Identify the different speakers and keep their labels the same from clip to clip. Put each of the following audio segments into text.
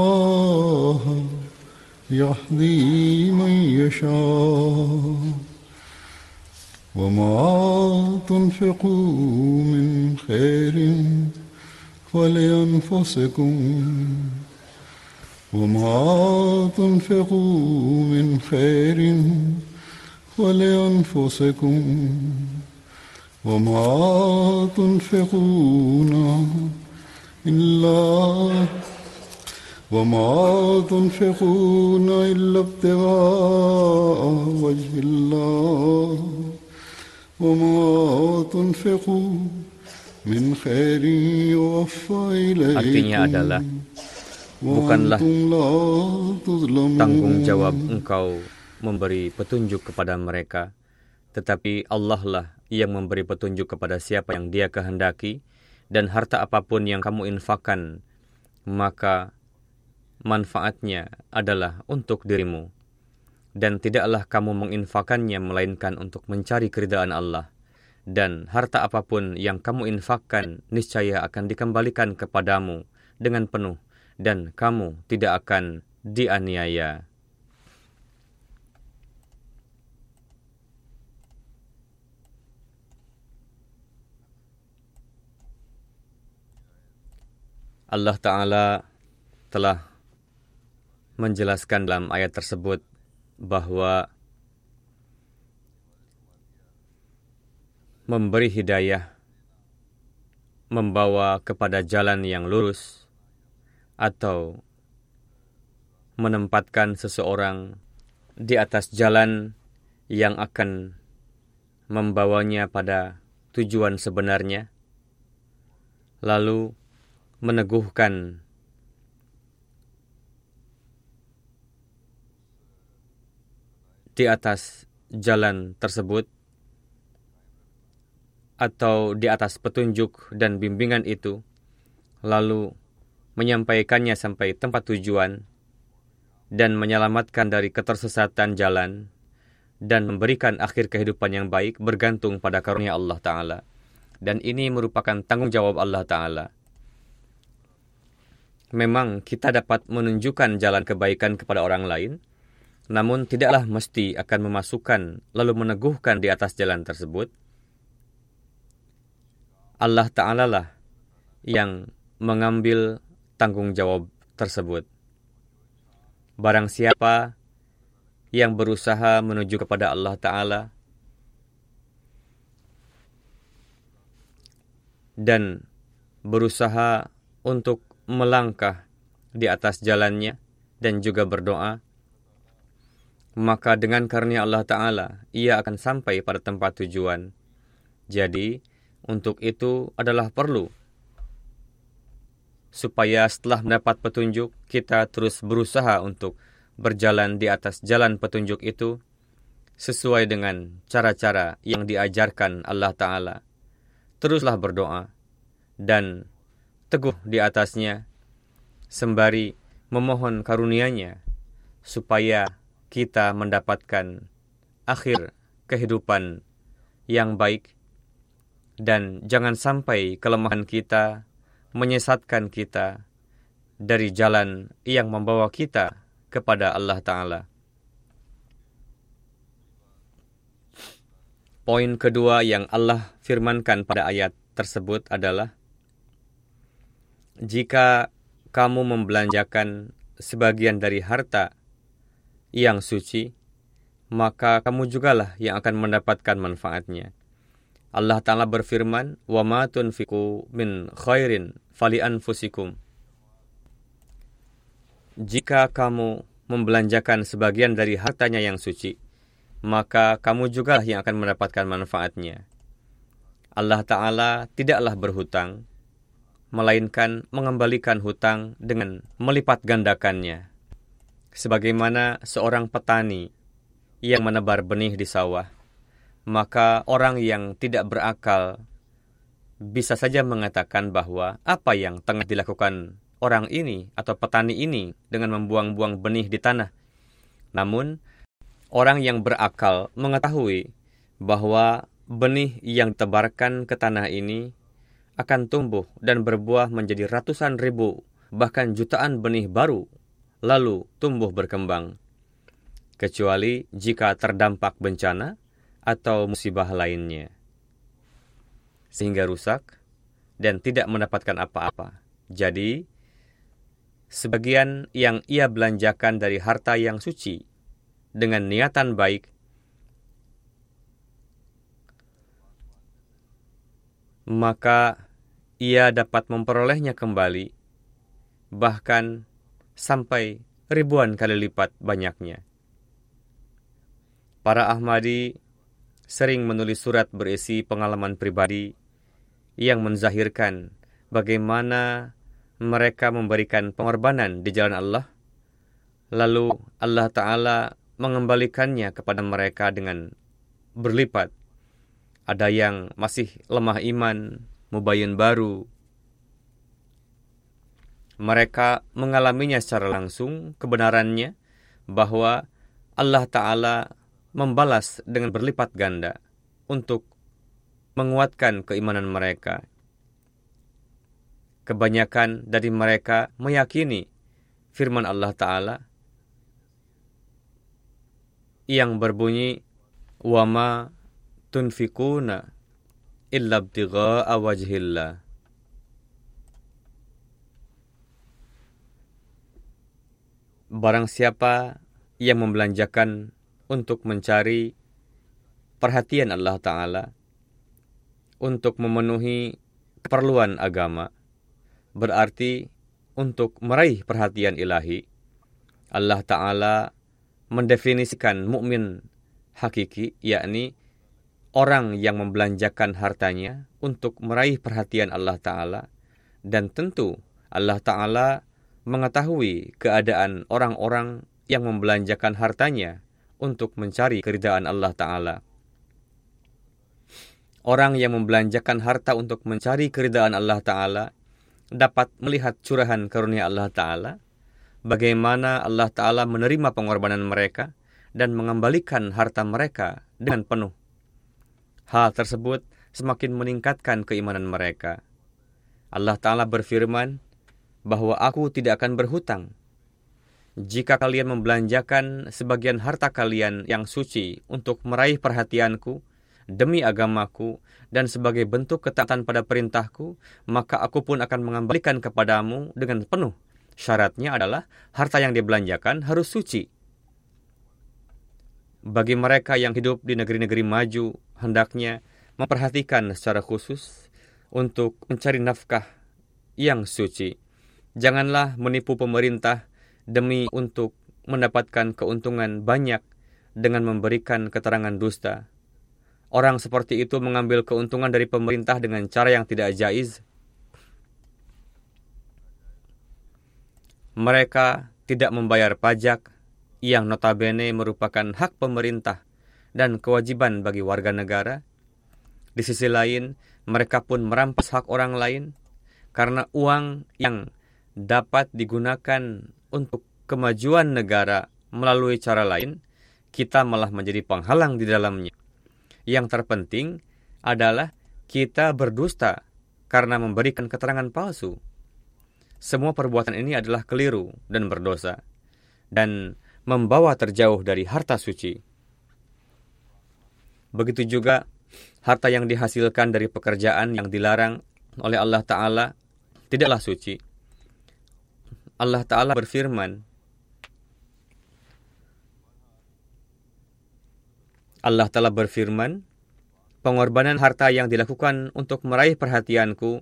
Speaker 1: الله يهدي من يشاء. وما تنفقوا من خير فلأنفسكم وما تنفقوا من خير فلأنفسكم وما تنفقون إلا وما تنفقون إلا ابتغاء وجه الله وما تنفقوا من خير يوفى إليكم
Speaker 2: Artinya adalah, bukanlah
Speaker 1: وأنتم لا تظلمون
Speaker 2: tanggung jawab engkau memberi petunjuk kepada mereka, tetapi Allah lah yang memberi petunjuk kepada siapa yang Dia kehendaki, dan harta apapun yang kamu infakkan, maka manfaatnya adalah untuk dirimu. Dan tidaklah kamu menginfakannya melainkan untuk mencari keridaan Allah. Dan harta apa pun yang kamu infakkan niscaya akan dikembalikan kepadamu dengan penuh dan kamu tidak akan dianiaya. Allah Ta'ala telah menjelaskan dalam ayat tersebut bahwa memberi hidayah membawa kepada jalan yang lurus atau menempatkan seseorang di atas jalan yang akan membawanya pada tujuan sebenarnya, lalu meneguhkan di atas jalan tersebut atau di atas petunjuk dan bimbingan itu, lalu menyampaikannya sampai tempat tujuan dan menyelamatkan dari ketersesatan jalan dan memberikan akhir kehidupan yang baik bergantung pada karunia Allah Ta'ala. Dan ini merupakan tanggung jawab Allah Ta'ala. Memang kita dapat menunjukkan jalan kebaikan kepada orang lain, namun tidaklah mesti akan memasukkan lalu meneguhkan di atas jalan tersebut. Allah Ta'ala lah yang mengambil tanggung jawab tersebut. Barang siapa yang berusaha menuju kepada Allah Ta'ala dan berusaha untuk melangkah di atas jalannya dan juga berdoa, maka dengan karunia Allah Ta'ala, ia akan sampai pada tempat tujuan. Jadi, untuk itu adalah perlu supaya setelah mendapat petunjuk, kita terus berusaha untuk berjalan di atas jalan petunjuk itu sesuai dengan cara-cara yang diajarkan Allah Ta'ala. Teruslah berdoa dan teguh di atasnya sembari memohon karunia-Nya supaya kita mendapatkan akhir kehidupan yang baik dan jangan sampai kelemahan kita menyesatkan kita dari jalan yang membawa kita kepada Allah Ta'ala. Poin kedua yang Allah firmankan pada ayat tersebut adalah Jika kamu membelanjakan sebagian dari harta yang suci, maka kamu jugalah yang akan mendapatkan manfaatnya. Allah Ta'ala berfirman, tunfiku min khairin fali anfusikum. Jika kamu membelanjakan sebagian dari hartanya yang suci, maka kamu juga yang akan mendapatkan manfaatnya. Allah Ta'ala tidaklah berhutang, melainkan mengembalikan hutang dengan melipat gandakannya. Sebagaimana seorang petani yang menebar benih di sawah, maka orang yang tidak berakal bisa saja mengatakan bahwa apa yang tengah dilakukan orang ini atau petani ini dengan membuang-buang benih di tanah. Namun, orang yang berakal mengetahui bahwa benih yang ditebarkan ke tanah ini akan tumbuh dan berbuah menjadi ratusan ribu, bahkan jutaan benih baru, lalu tumbuh berkembang. Kecuali jika terdampak bencana, atau musibah lainnya, sehingga rusak dan tidak mendapatkan apa-apa. Jadi, sebagian yang ia belanjakan dari harta yang suci dengan niatan baik, maka ia dapat memperolehnya kembali, bahkan sampai ribuan kali lipat banyaknya. Para Ahmadi sering menulis surat berisi pengalaman pribadi yang menzahirkan bagaimana mereka memberikan pengorbanan di jalan Allah, lalu Allah Ta'ala mengembalikannya kepada mereka dengan berlipat. Ada yang masih lemah iman, mubayin baru. Mereka mengalaminya secara langsung kebenarannya bahwa Allah Ta'ala membalas dengan berlipat ganda untuk menguatkan keimanan mereka. Kebanyakan dari mereka meyakini firman Allah Ta'ala yang berbunyi wama tunfikuna illa ibtigha'a wajhillah. Barang siapa yang membelanjakan untuk mencari perhatian Allah Ta'ala, untuk memenuhi keperluan agama, berarti untuk meraih perhatian ilahi. Allah Ta'ala mendefinisikan mukmin hakiki, yakni orang yang membelanjakan hartanya untuk meraih perhatian Allah Ta'ala, dan tentu Allah Ta'ala mengetahui keadaan orang-orang yang membelanjakan hartanya untuk mencari keridaan Allah Ta'ala. Orang yang membelanjakan harta untuk mencari keridaan Allah Ta'ala dapat melihat curahan karunia Allah Ta'ala, bagaimana Allah Ta'ala menerima pengorbanan mereka dan mengembalikan harta mereka dengan penuh. Hal tersebut semakin meningkatkan keimanan mereka. Allah Ta'ala berfirman bahwa aku tidak akan berhutang jika kalian membelanjakan sebagian harta kalian yang suci untuk meraih perhatianku, demi agamaku, dan sebagai bentuk ketaatan pada perintahku, maka aku pun akan mengembalikan kepadamu dengan penuh. Syaratnya adalah harta yang dibelanjakan harus suci. Bagi mereka yang hidup di negeri-negeri maju, hendaknya memperhatikan secara khusus untuk mencari nafkah yang suci. Janganlah menipu pemerintah demi untuk mendapatkan keuntungan banyak dengan memberikan keterangan dusta. Orang seperti itu mengambil keuntungan dari pemerintah dengan cara yang tidak jaiz. Mereka tidak membayar pajak yang notabene merupakan hak pemerintah dan kewajiban bagi warga negara. Di sisi lain, mereka pun merampas hak orang lain karena uang yang dapat digunakan untuk kemajuan negara melalui cara lain, kita malah menjadi penghalang di dalamnya. Yang terpenting adalah kita berdusta karena memberikan keterangan palsu. Semua perbuatan ini adalah keliru dan berdosa, dan membawa terjauh dari harta suci. Begitu juga harta yang dihasilkan dari pekerjaan yang dilarang oleh Allah Ta'ala tidaklah suci. Allah Ta'ala berfirman, Allah telah berfirman, pengorbanan harta yang dilakukan untuk meraih perhatianku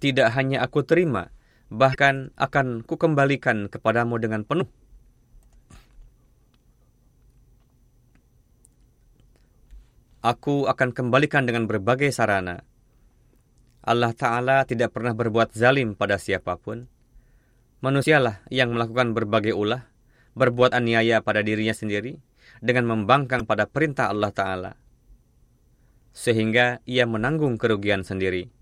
Speaker 2: tidak hanya aku terima, bahkan akan kukembalikan kepadamu dengan penuh. Aku akan kembalikan dengan berbagai sarana. Allah Ta'ala tidak pernah berbuat zalim pada siapa pun. Manusialah yang melakukan berbagai ulah, berbuat aniaya pada dirinya sendiri, dengan membangkang pada perintah Allah Ta'ala. Sehingga ia menanggung kerugian sendiri.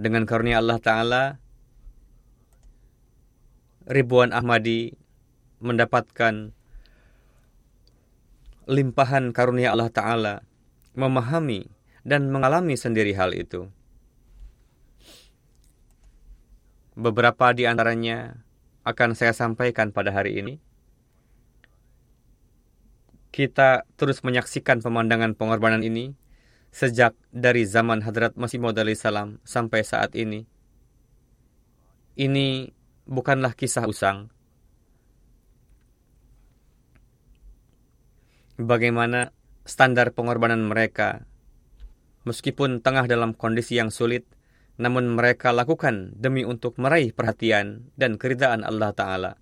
Speaker 2: Dengan karunia Allah Ta'ala, ribuan Ahmadi mendapatkan limpahan karunia Allah Ta'ala, memahami dan mengalami sendiri hal itu. Beberapa di antaranya akan saya sampaikan pada hari ini kita terus menyaksikan pemandangan pengorbanan ini sejak dari zaman Hadrat Masih Maud salam sampai saat ini. Ini bukanlah kisah usang. Bagaimana standar pengorbanan mereka, meskipun tengah dalam kondisi yang sulit, namun mereka lakukan demi untuk meraih perhatian dan keridaan Allah Ta'ala.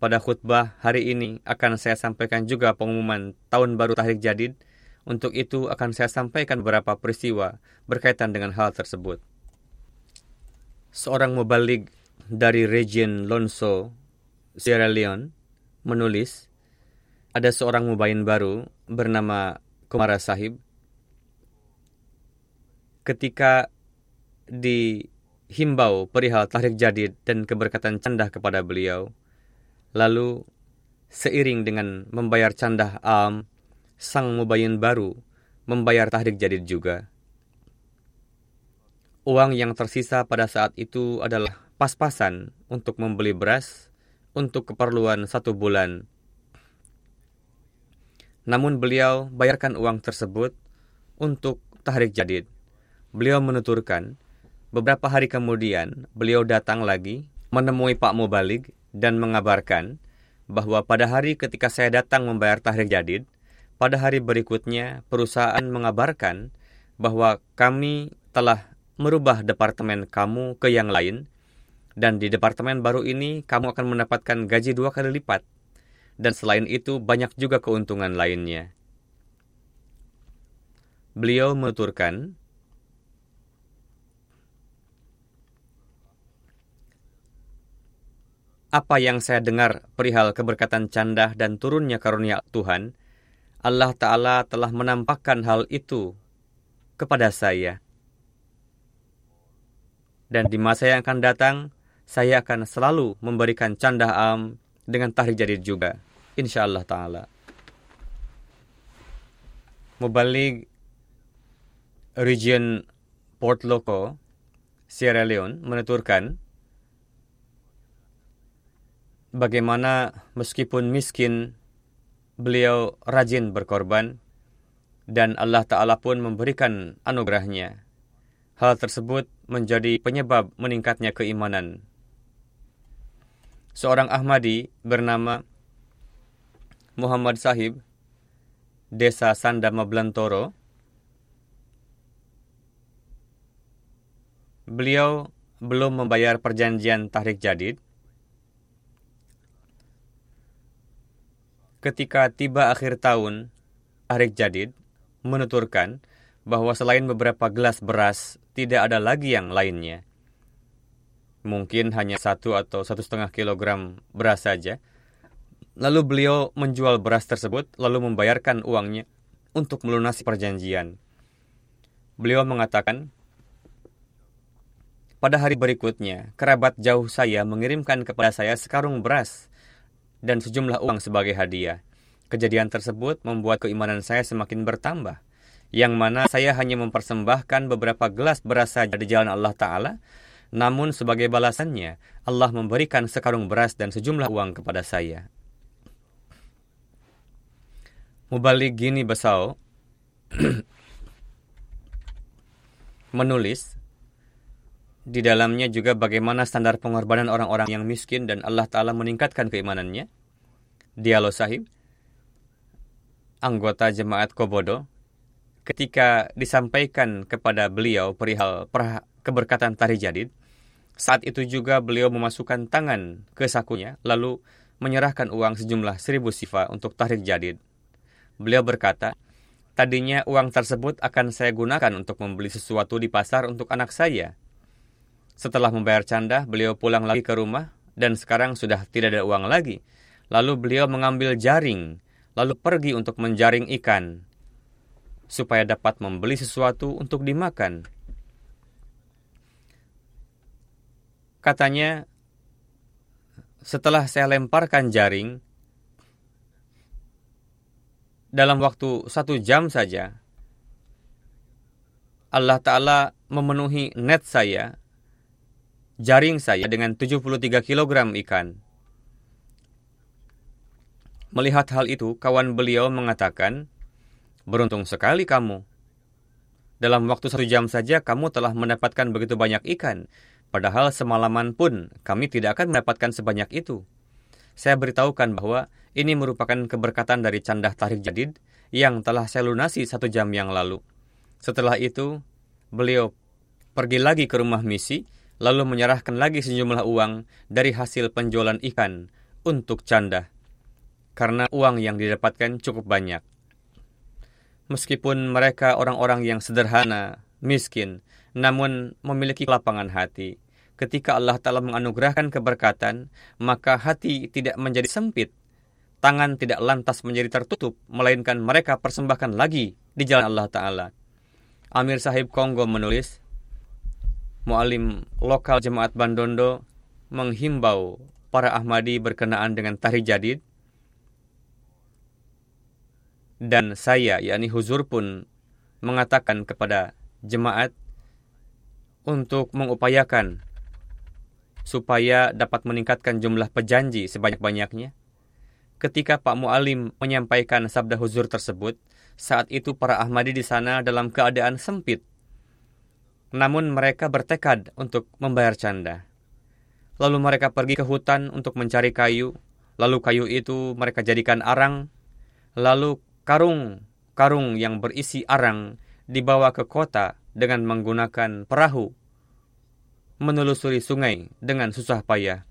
Speaker 2: Pada khutbah hari ini akan saya sampaikan juga pengumuman tahun baru Tahrik Jadid. Untuk itu akan saya sampaikan beberapa peristiwa berkaitan dengan hal tersebut. Seorang mubalik dari region Lonso, Sierra Leone, menulis, ada seorang mubayin baru bernama Kumara Sahib. Ketika dihimbau perihal tahrik jadid dan keberkatan candah kepada beliau, Lalu, seiring dengan membayar candah am, sang mubayin baru membayar tahrik jadid juga. Uang yang tersisa pada saat itu adalah pas-pasan untuk membeli beras untuk keperluan satu bulan. Namun beliau bayarkan uang tersebut untuk tahrik jadid. Beliau menuturkan, beberapa hari kemudian beliau datang lagi menemui Pak Mubalik dan mengabarkan bahwa pada hari ketika saya datang membayar tahrir jadid, pada hari berikutnya perusahaan mengabarkan bahwa kami telah merubah departemen kamu ke yang lain, dan di departemen baru ini kamu akan mendapatkan gaji dua kali lipat, dan selain itu banyak juga keuntungan lainnya. Beliau menuturkan apa yang saya dengar perihal keberkatan candah dan turunnya karunia Tuhan, Allah Ta'ala telah menampakkan hal itu kepada saya. Dan di masa yang akan datang, saya akan selalu memberikan candah am dengan tahri jadid juga. Insya Allah Ta'ala. Mubalik region Port Loko, Sierra Leone menuturkan, bagaimana meskipun miskin, beliau rajin berkorban, dan Allah Ta'ala pun memberikan anugerahnya. Hal tersebut menjadi penyebab meningkatnya keimanan. Seorang Ahmadi bernama Muhammad Sahib, desa Sandama Blantoro, beliau belum membayar perjanjian tahrik jadid, ketika tiba akhir tahun, Tahrik Jadid menuturkan bahwa selain beberapa gelas beras, tidak ada lagi yang lainnya. Mungkin hanya satu atau satu setengah kilogram beras saja. Lalu beliau menjual beras tersebut, lalu membayarkan uangnya untuk melunasi perjanjian. Beliau mengatakan, pada hari berikutnya, kerabat jauh saya mengirimkan kepada saya sekarung beras dan sejumlah uang sebagai hadiah. Kejadian tersebut membuat keimanan saya semakin bertambah, yang mana saya hanya mempersembahkan beberapa gelas beras saja di jalan Allah Ta'ala, namun sebagai balasannya, Allah memberikan sekarung beras dan sejumlah uang kepada saya. Mubalik Gini Basau menulis di dalamnya juga bagaimana standar pengorbanan orang-orang yang miskin dan Allah Ta'ala meningkatkan keimanannya. Dialog sahib, anggota jemaat Kobodo, ketika disampaikan kepada beliau perihal keberkatan Tari Jadid, saat itu juga beliau memasukkan tangan ke sakunya, lalu menyerahkan uang sejumlah seribu sifa untuk tarik jadid. Beliau berkata, tadinya uang tersebut akan saya gunakan untuk membeli sesuatu di pasar untuk anak saya. Setelah membayar canda, beliau pulang lagi ke rumah, dan sekarang sudah tidak ada uang lagi. Lalu beliau mengambil jaring lalu pergi untuk menjaring ikan, supaya dapat membeli sesuatu untuk dimakan. Katanya, setelah saya lemparkan jaring, dalam waktu satu jam saja, Allah Ta'ala memenuhi net saya, jaring saya dengan 73 kg ikan. Melihat hal itu, kawan beliau mengatakan, Beruntung sekali kamu. Dalam waktu satu jam saja kamu telah mendapatkan begitu banyak ikan, padahal semalaman pun kami tidak akan mendapatkan sebanyak itu. Saya beritahukan bahwa ini merupakan keberkatan dari candah tarik jadid yang telah saya lunasi satu jam yang lalu. Setelah itu, beliau pergi lagi ke rumah misi, lalu menyerahkan lagi sejumlah uang dari hasil penjualan ikan untuk candah karena uang yang didapatkan cukup banyak. Meskipun mereka orang-orang yang sederhana, miskin, namun memiliki kelapangan hati. Ketika Allah Ta'ala menganugerahkan keberkatan, maka hati tidak menjadi sempit. Tangan tidak lantas menjadi tertutup, melainkan mereka persembahkan lagi di jalan Allah Ta'ala. Amir Sahib Kongo menulis, Mu'alim lokal jemaat Bandondo menghimbau para Ahmadi berkenaan dengan Tahri Jadid dan saya, yakni Huzur pun mengatakan kepada jemaat untuk mengupayakan supaya dapat meningkatkan jumlah pejanji sebanyak-banyaknya. Ketika Pak Mu'alim menyampaikan sabda huzur tersebut, saat itu para Ahmadi di sana dalam keadaan sempit. Namun mereka bertekad untuk membayar canda. Lalu mereka pergi ke hutan untuk mencari kayu, lalu kayu itu mereka jadikan arang, lalu karung-karung yang berisi arang dibawa ke kota dengan menggunakan perahu menelusuri sungai dengan susah payah.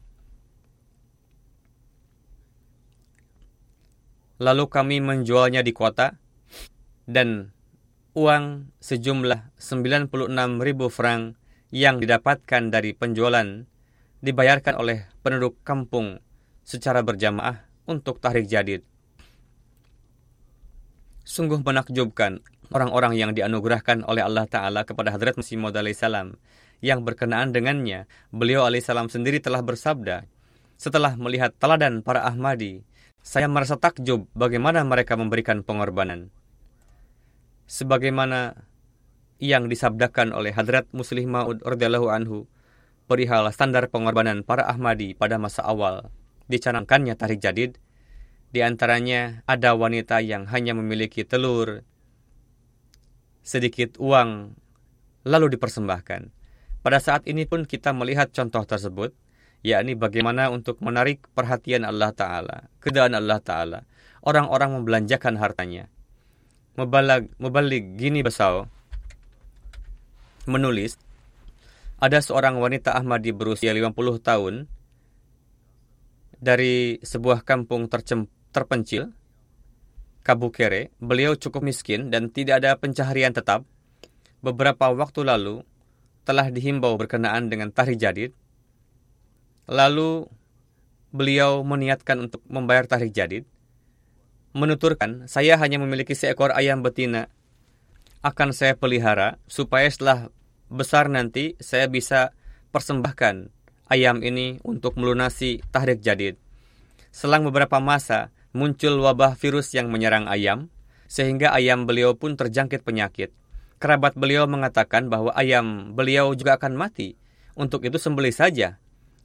Speaker 2: Lalu kami menjualnya di kota dan uang sejumlah 96 ribu franc yang didapatkan dari penjualan dibayarkan oleh penduduk kampung secara berjamaah untuk tahrik jadid. Sungguh menakjubkan orang-orang yang dianugerahkan oleh Allah Ta'ala kepada Hadrat Masih Maud salam yang berkenaan dengannya, beliau alaihissalam sendiri telah bersabda, setelah melihat teladan para Ahmadi, saya merasa takjub bagaimana mereka memberikan pengorbanan. Sebagaimana yang disabdakan oleh Hadrat Muslih Ma'ud radhiyallahu anhu perihal standar pengorbanan para Ahmadi pada masa awal dicanangkannya Tarik Jadid, di antaranya ada wanita yang hanya memiliki telur, sedikit uang, lalu dipersembahkan. Pada saat ini pun kita melihat contoh tersebut, yakni bagaimana untuk menarik perhatian Allah Ta'ala, kedaan Allah Ta'ala. Orang-orang membelanjakan hartanya. Mubalag, mubalik gini besau menulis, ada seorang wanita Ahmadi berusia 50 tahun dari sebuah kampung tercem terpencil Kabukere, beliau cukup miskin dan tidak ada pencaharian tetap. Beberapa waktu lalu telah dihimbau berkenaan dengan tahri jadid. Lalu beliau meniatkan untuk membayar tahri jadid. Menuturkan, saya hanya memiliki seekor ayam betina. Akan saya pelihara supaya setelah besar nanti saya bisa persembahkan ayam ini untuk melunasi tahrik jadid. Selang beberapa masa, muncul wabah virus yang menyerang ayam, sehingga ayam beliau pun terjangkit penyakit. Kerabat beliau mengatakan bahwa ayam beliau juga akan mati. Untuk itu sembelih saja.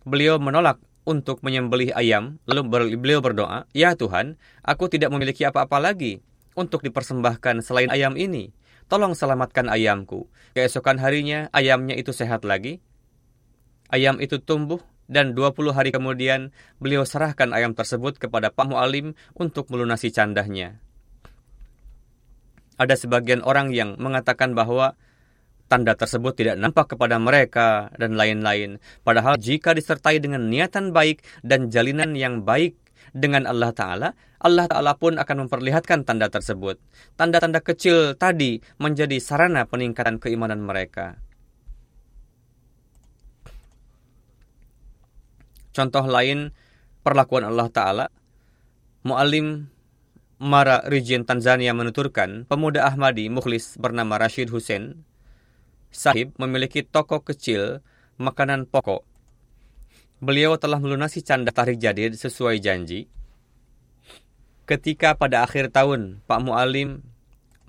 Speaker 2: Beliau menolak untuk menyembelih ayam, lalu beliau berdoa, Ya Tuhan, aku tidak memiliki apa-apa lagi untuk dipersembahkan selain ayam ini. Tolong selamatkan ayamku. Keesokan harinya, ayamnya itu sehat lagi. Ayam itu tumbuh dan 20 hari kemudian beliau serahkan ayam tersebut kepada Pak Mu'alim untuk melunasi candahnya. Ada sebagian orang yang mengatakan bahwa tanda tersebut tidak nampak kepada mereka dan lain-lain. Padahal jika disertai dengan niatan baik dan jalinan yang baik dengan Allah Ta'ala, Allah Ta'ala pun akan memperlihatkan tanda tersebut. Tanda-tanda kecil tadi menjadi sarana peningkatan keimanan mereka. Contoh lain perlakuan Allah Ta'ala. Mu'alim Mara Region Tanzania menuturkan, pemuda Ahmadi mukhlis bernama Rashid Hussein Sahib memiliki toko kecil makanan pokok. Beliau telah melunasi canda tarik jadid sesuai janji. Ketika pada akhir tahun Pak Mu'alim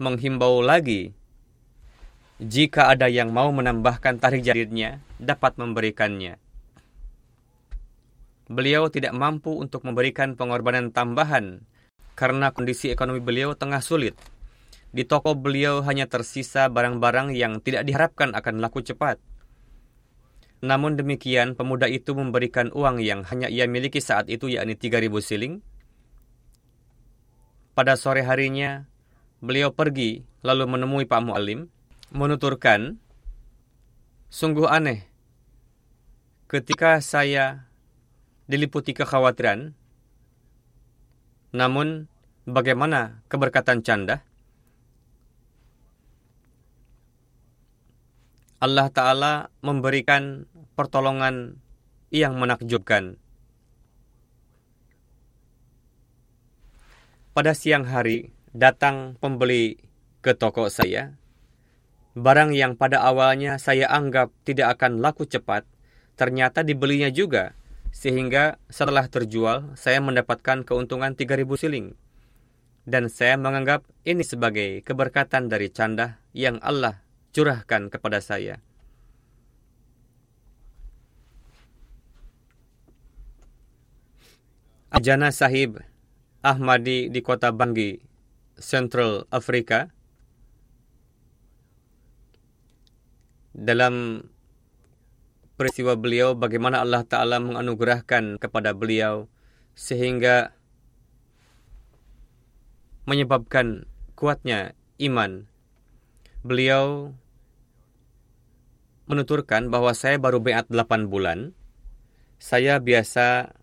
Speaker 2: menghimbau lagi jika ada yang mau menambahkan tarik jadidnya dapat memberikannya beliau tidak mampu untuk memberikan pengorbanan tambahan karena kondisi ekonomi beliau tengah sulit. Di toko beliau hanya tersisa barang-barang yang tidak diharapkan akan laku cepat. Namun demikian, pemuda itu memberikan uang yang hanya ia miliki saat itu yakni 3000 siling. Pada sore harinya, beliau pergi lalu menemui Pak Mu'alim, menuturkan, Sungguh aneh, ketika saya diliputi kekhawatiran. Namun, bagaimana keberkatan canda? Allah Ta'ala memberikan pertolongan yang menakjubkan. Pada siang hari, datang pembeli ke toko saya. Barang yang pada awalnya saya anggap tidak akan laku cepat, ternyata dibelinya juga sehingga setelah terjual, saya mendapatkan keuntungan 3000 siling. Dan saya menganggap ini sebagai keberkatan dari canda yang Allah curahkan kepada saya. Ajana Sahib Ahmadi di kota Bangui, Central Afrika, dalam peristiwa beliau bagaimana Allah Ta'ala menganugerahkan kepada beliau sehingga menyebabkan kuatnya iman. Beliau menuturkan bahwa saya baru beat 8 bulan. Saya biasa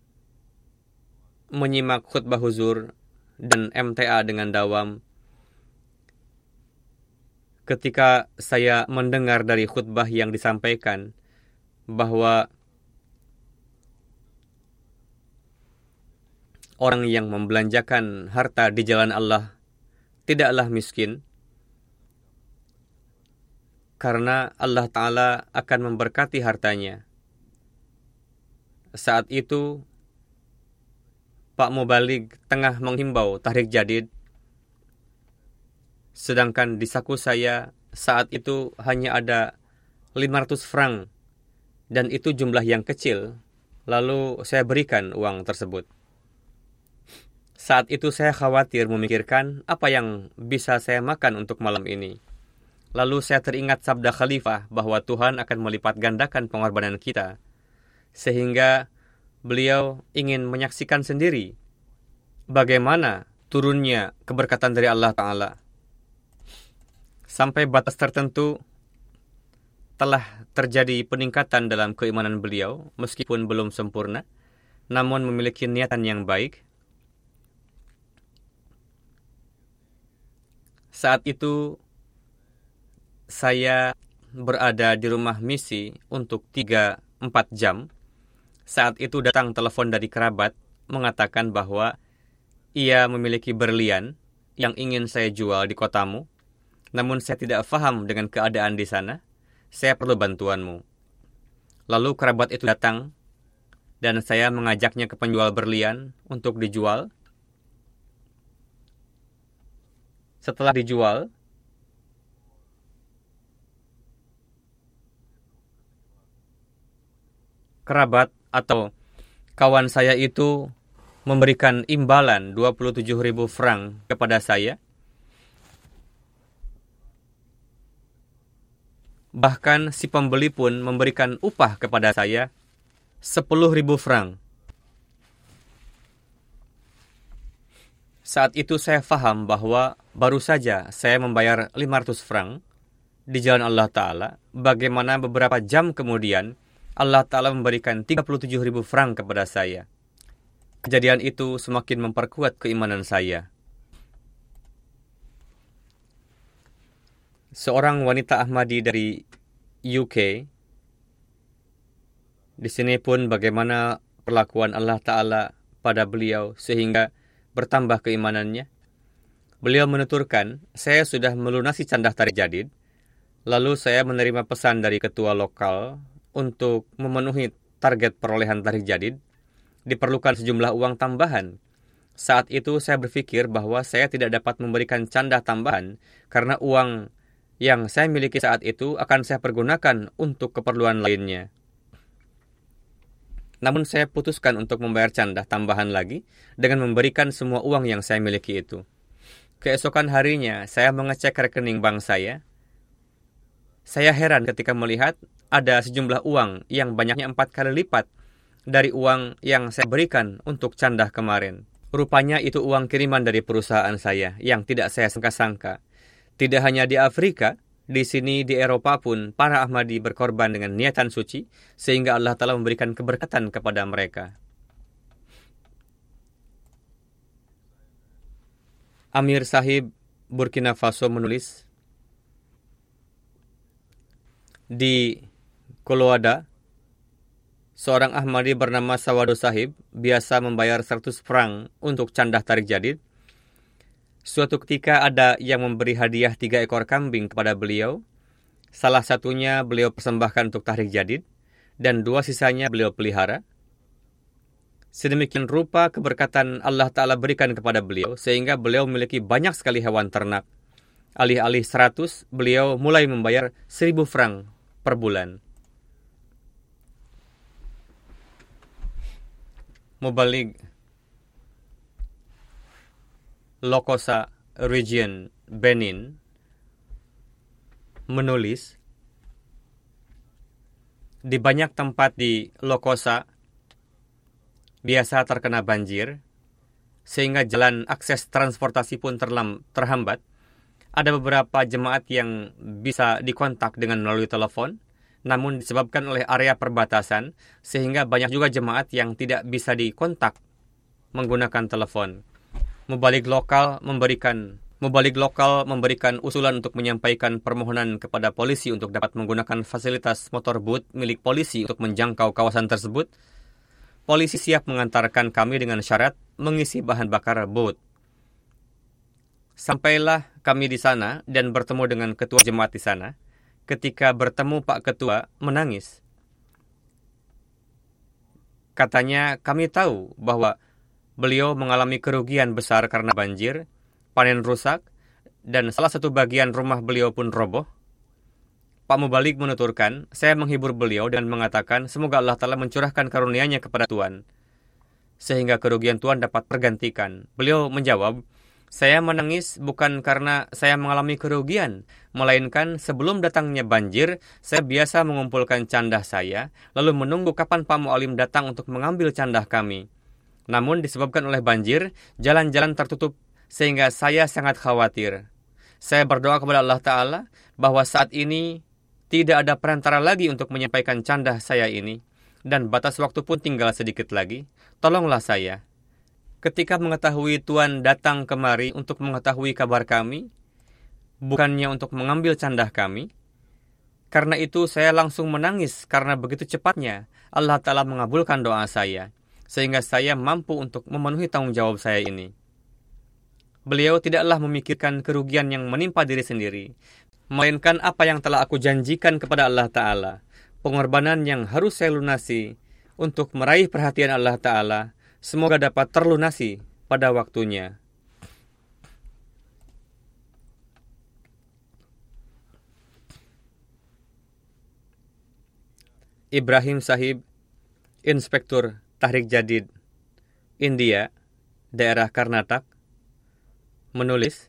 Speaker 2: menyimak khutbah huzur dan MTA dengan dawam. Ketika saya mendengar dari khutbah yang disampaikan, bahwa orang yang membelanjakan harta di jalan Allah tidaklah miskin karena Allah Ta'ala akan memberkati hartanya. Saat itu, Pak Mubalik tengah menghimbau tahrik jadid, sedangkan di saku saya saat itu hanya ada 500 franc dan itu jumlah yang kecil, lalu saya berikan uang tersebut. Saat itu saya khawatir memikirkan apa yang bisa saya makan untuk malam ini. Lalu saya teringat sabda khalifah bahwa Tuhan akan melipat gandakan pengorbanan kita. Sehingga beliau ingin menyaksikan sendiri bagaimana turunnya keberkatan dari Allah Ta'ala. Sampai batas tertentu, telah terjadi peningkatan dalam keimanan beliau, meskipun belum sempurna, namun memiliki niatan yang baik. Saat itu saya berada di rumah misi untuk 3-4 jam. Saat itu datang telepon dari kerabat mengatakan bahwa ia memiliki berlian yang ingin saya jual di kotamu. Namun saya tidak paham dengan keadaan di sana. Saya perlu bantuanmu. Lalu kerabat itu datang dan saya mengajaknya ke penjual berlian untuk dijual. Setelah dijual, kerabat atau kawan saya itu memberikan imbalan 27 ribu franc kepada saya. Bahkan si pembeli pun memberikan upah kepada saya 10 ribu franc. Saat itu saya faham bahwa baru saja saya membayar 500 franc di jalan Allah Ta'ala, bagaimana beberapa jam kemudian Allah Ta'ala memberikan 37 ribu franc kepada saya. Kejadian itu semakin memperkuat keimanan saya. Seorang wanita Ahmadi dari UK, di sini pun bagaimana perlakuan Allah Ta'ala pada beliau sehingga bertambah keimanannya. Beliau menuturkan, saya sudah melunasi candah tarik jadid, lalu saya menerima pesan dari ketua lokal untuk memenuhi target perolehan tarik jadid, diperlukan sejumlah uang tambahan. Saat itu saya berpikir bahwa saya tidak dapat memberikan candah tambahan karena uang yang saya miliki saat itu akan saya pergunakan untuk keperluan lainnya. Namun saya putuskan untuk membayar candah tambahan lagi dengan memberikan semua uang yang saya miliki itu. Keesokan harinya, saya mengecek rekening bank saya. Saya heran ketika melihat ada sejumlah uang yang banyaknya empat kali lipat dari uang yang saya berikan untuk candah kemarin. Rupanya itu uang kiriman dari perusahaan saya yang tidak saya sangka-sangka. Tidak hanya di Afrika, di sini di Eropa pun para Ahmadi berkorban dengan niatan suci sehingga Allah telah memberikan keberkatan kepada mereka. Amir Sahib Burkina Faso menulis di Koloada seorang Ahmadi bernama Sawado Sahib biasa membayar 100 franc untuk candah tarik jadid Suatu ketika ada yang memberi hadiah tiga ekor kambing kepada beliau. Salah satunya beliau persembahkan untuk tahrik jadid, dan dua sisanya beliau pelihara. Sedemikian rupa keberkatan Allah Ta'ala berikan kepada beliau, sehingga beliau memiliki banyak sekali hewan ternak. Alih-alih seratus, beliau mulai membayar seribu franc per bulan. Mubalik Lokosa Region Benin menulis di banyak tempat di Lokosa biasa terkena banjir sehingga jalan akses transportasi pun terlam, terhambat. Ada beberapa jemaat yang bisa dikontak dengan melalui telepon, namun disebabkan oleh area perbatasan sehingga banyak juga jemaat yang tidak bisa dikontak menggunakan telepon. Mubalik lokal memberikan Mubalik lokal memberikan usulan untuk menyampaikan permohonan kepada polisi untuk dapat menggunakan fasilitas motor boot milik polisi untuk menjangkau kawasan tersebut. Polisi siap mengantarkan kami dengan syarat mengisi bahan bakar boot. Sampailah kami di sana dan bertemu dengan ketua jemaat di sana. Ketika bertemu Pak Ketua menangis. Katanya kami tahu bahwa Beliau mengalami kerugian besar karena banjir, panen rusak, dan salah satu bagian rumah beliau pun roboh. Pak Mubalik menuturkan, saya menghibur beliau dan mengatakan semoga Allah Ta'ala mencurahkan karunia-Nya kepada Tuhan, sehingga kerugian Tuhan dapat tergantikan. Beliau menjawab, saya menangis bukan karena saya mengalami kerugian, melainkan sebelum datangnya banjir, saya biasa mengumpulkan candah saya, lalu menunggu kapan Pak Mu'alim datang untuk mengambil candah kami. Namun disebabkan oleh banjir, jalan-jalan tertutup sehingga saya sangat khawatir. Saya berdoa kepada Allah Ta'ala bahwa saat ini tidak ada perantara lagi untuk menyampaikan candah saya ini. Dan batas waktu pun tinggal sedikit lagi. Tolonglah saya. Ketika mengetahui Tuhan datang kemari untuk mengetahui kabar kami, bukannya untuk mengambil candah kami. Karena itu saya langsung menangis karena begitu cepatnya Allah Ta'ala mengabulkan doa saya. Sehingga saya mampu untuk memenuhi tanggung jawab saya ini. Beliau tidaklah memikirkan kerugian yang menimpa diri sendiri, melainkan apa yang telah aku janjikan kepada Allah Ta'ala, pengorbanan yang harus saya lunasi untuk meraih perhatian Allah Ta'ala, semoga dapat terlunasi pada waktunya. Ibrahim Sahib, Inspektur Tahrik Jadid, India, daerah Karnatak, menulis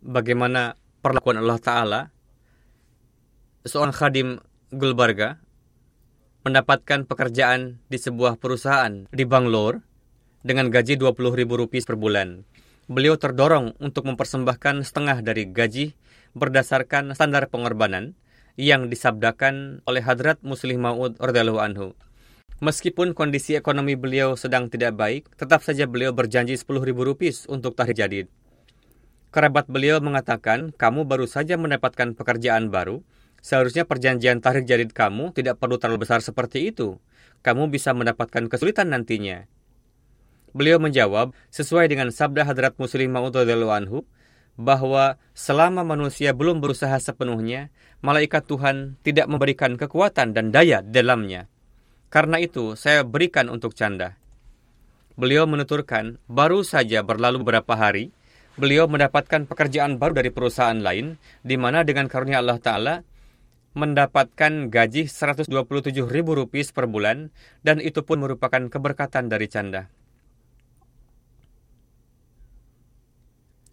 Speaker 2: bagaimana perlakuan Allah Ta'ala seorang khadim Gulbarga mendapatkan pekerjaan di sebuah perusahaan di Bangalore dengan gaji 20 ribu rupiah per bulan. Beliau terdorong untuk mempersembahkan setengah dari gaji berdasarkan standar pengorbanan yang disabdakan oleh Hadrat Muslim Maud radhiyallahu anhu. Meskipun kondisi ekonomi beliau sedang tidak baik, tetap saja beliau berjanji 10 ribu rupiah untuk tahrir jadid. Kerabat beliau mengatakan, kamu baru saja mendapatkan pekerjaan baru, seharusnya perjanjian tahrir jadid kamu tidak perlu terlalu besar seperti itu. Kamu bisa mendapatkan kesulitan nantinya. Beliau menjawab, sesuai dengan sabda Hadrat Muslim Maud anhu, bahwa selama manusia belum berusaha sepenuhnya, malaikat Tuhan tidak memberikan kekuatan dan daya dalamnya. Karena itu, saya berikan untuk canda. Beliau menuturkan, baru saja berlalu beberapa hari, beliau mendapatkan pekerjaan baru dari perusahaan lain, di mana dengan karunia Allah Ta'ala, mendapatkan gaji 127 ribu rupiah per bulan, dan itu pun merupakan keberkatan dari canda.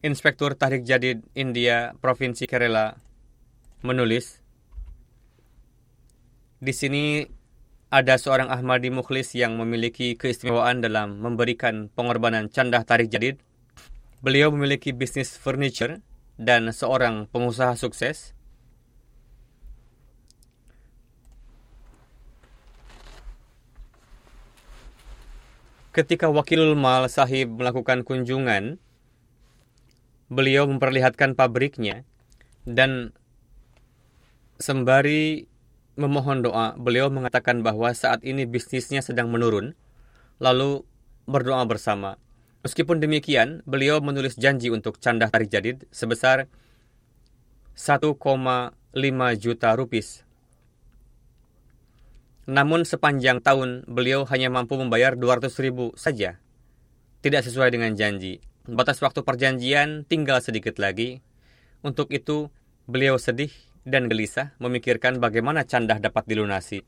Speaker 2: Inspektur Tahrik Jadid India Provinsi Kerala menulis, di sini ada seorang Ahmadi Mukhlis yang memiliki keistimewaan dalam memberikan pengorbanan candah tarik jadid. Beliau memiliki bisnis furniture dan seorang pengusaha sukses. Ketika Wakilul Mal Sahib melakukan kunjungan, beliau memperlihatkan pabriknya dan sembari memohon doa, beliau mengatakan bahwa saat ini bisnisnya sedang menurun, lalu berdoa bersama. Meskipun demikian, beliau menulis janji untuk candah tarik jadid sebesar 1,5 juta rupiah. Namun sepanjang tahun, beliau hanya mampu membayar 200 ribu saja. Tidak sesuai dengan janji. Batas waktu perjanjian tinggal sedikit lagi. Untuk itu, beliau sedih dan gelisah memikirkan bagaimana candah dapat dilunasi.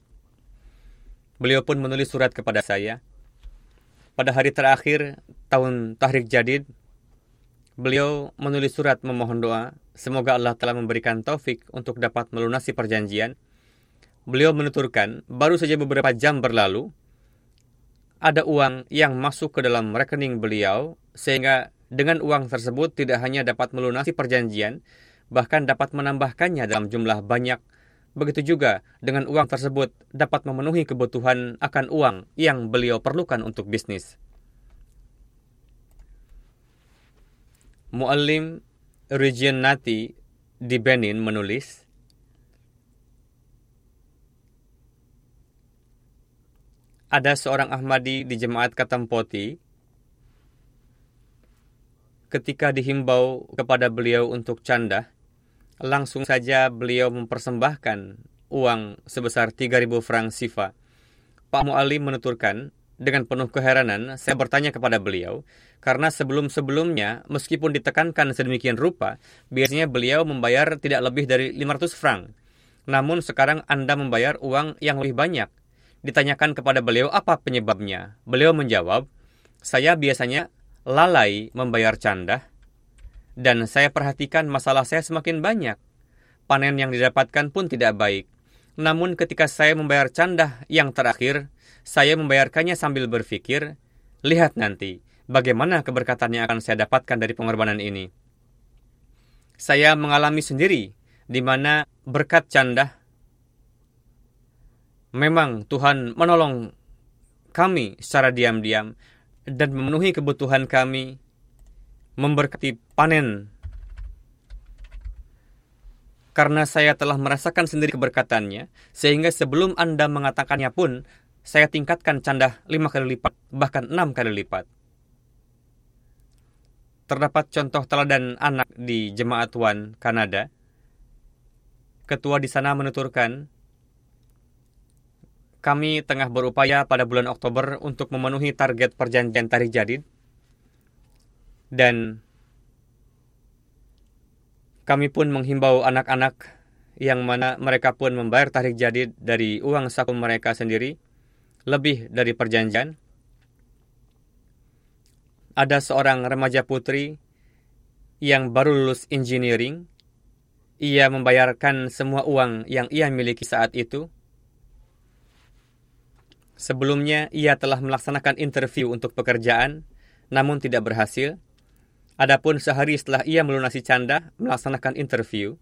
Speaker 2: Beliau pun menulis surat kepada saya. Pada hari terakhir tahun Tahrik Jadid, beliau menulis surat memohon doa. Semoga Allah telah memberikan taufik untuk dapat melunasi perjanjian. Beliau menuturkan, baru saja beberapa jam berlalu, ada uang yang masuk ke dalam rekening beliau, sehingga dengan uang tersebut tidak hanya dapat melunasi perjanjian, bahkan dapat menambahkannya dalam jumlah banyak. Begitu juga dengan uang tersebut dapat memenuhi kebutuhan akan uang yang beliau perlukan untuk bisnis. Muallim Region Nati di Benin menulis, ada seorang Ahmadi di jemaat Katampoti ketika dihimbau kepada beliau untuk candah, langsung saja beliau mempersembahkan uang sebesar 3.000 franc sifa. Pak Mu'alim menuturkan, dengan penuh keheranan, saya bertanya kepada beliau, karena sebelum-sebelumnya, meskipun ditekankan sedemikian rupa, biasanya beliau membayar tidak lebih dari 500 franc. Namun sekarang Anda membayar uang yang lebih banyak. Ditanyakan kepada beliau apa penyebabnya. Beliau menjawab, saya biasanya lalai membayar candah dan saya perhatikan masalah saya semakin banyak. Panen yang didapatkan pun tidak baik. Namun ketika saya membayar candah yang terakhir, saya membayarkannya sambil berpikir, lihat nanti bagaimana keberkatan yang akan saya dapatkan dari pengorbanan ini. Saya mengalami sendiri di mana berkat candah memang Tuhan menolong kami secara diam-diam dan memenuhi kebutuhan kami memberkati panen karena saya telah merasakan sendiri keberkatannya, sehingga sebelum Anda mengatakannya pun, saya tingkatkan canda lima kali lipat, bahkan enam kali lipat. Terdapat contoh teladan anak di Jemaat Wan, Kanada. Ketua di sana menuturkan, kami tengah berupaya pada bulan Oktober untuk memenuhi target perjanjian tarikh jadid dan kami pun menghimbau anak-anak yang mana mereka pun membayar tarik jadid dari uang saku mereka sendiri lebih dari perjanjian. Ada seorang remaja putri yang baru lulus engineering. Ia membayarkan semua uang yang ia miliki saat itu. Sebelumnya, ia telah melaksanakan interview untuk pekerjaan, namun tidak berhasil. Adapun sehari setelah ia melunasi canda, melaksanakan interview,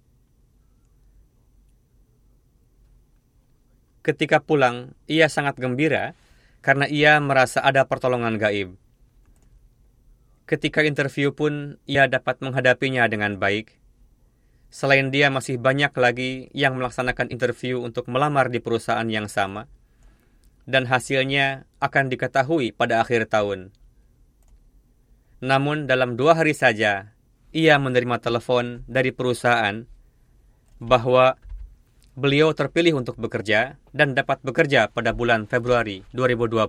Speaker 2: ketika pulang, ia sangat gembira karena ia merasa ada pertolongan gaib. Ketika interview pun, ia dapat menghadapinya dengan baik. Selain dia, masih banyak lagi yang melaksanakan interview untuk melamar di perusahaan yang sama, dan hasilnya akan diketahui pada akhir tahun. Namun dalam dua hari saja, ia menerima telepon dari perusahaan bahwa beliau terpilih untuk bekerja dan dapat bekerja pada bulan Februari 2020.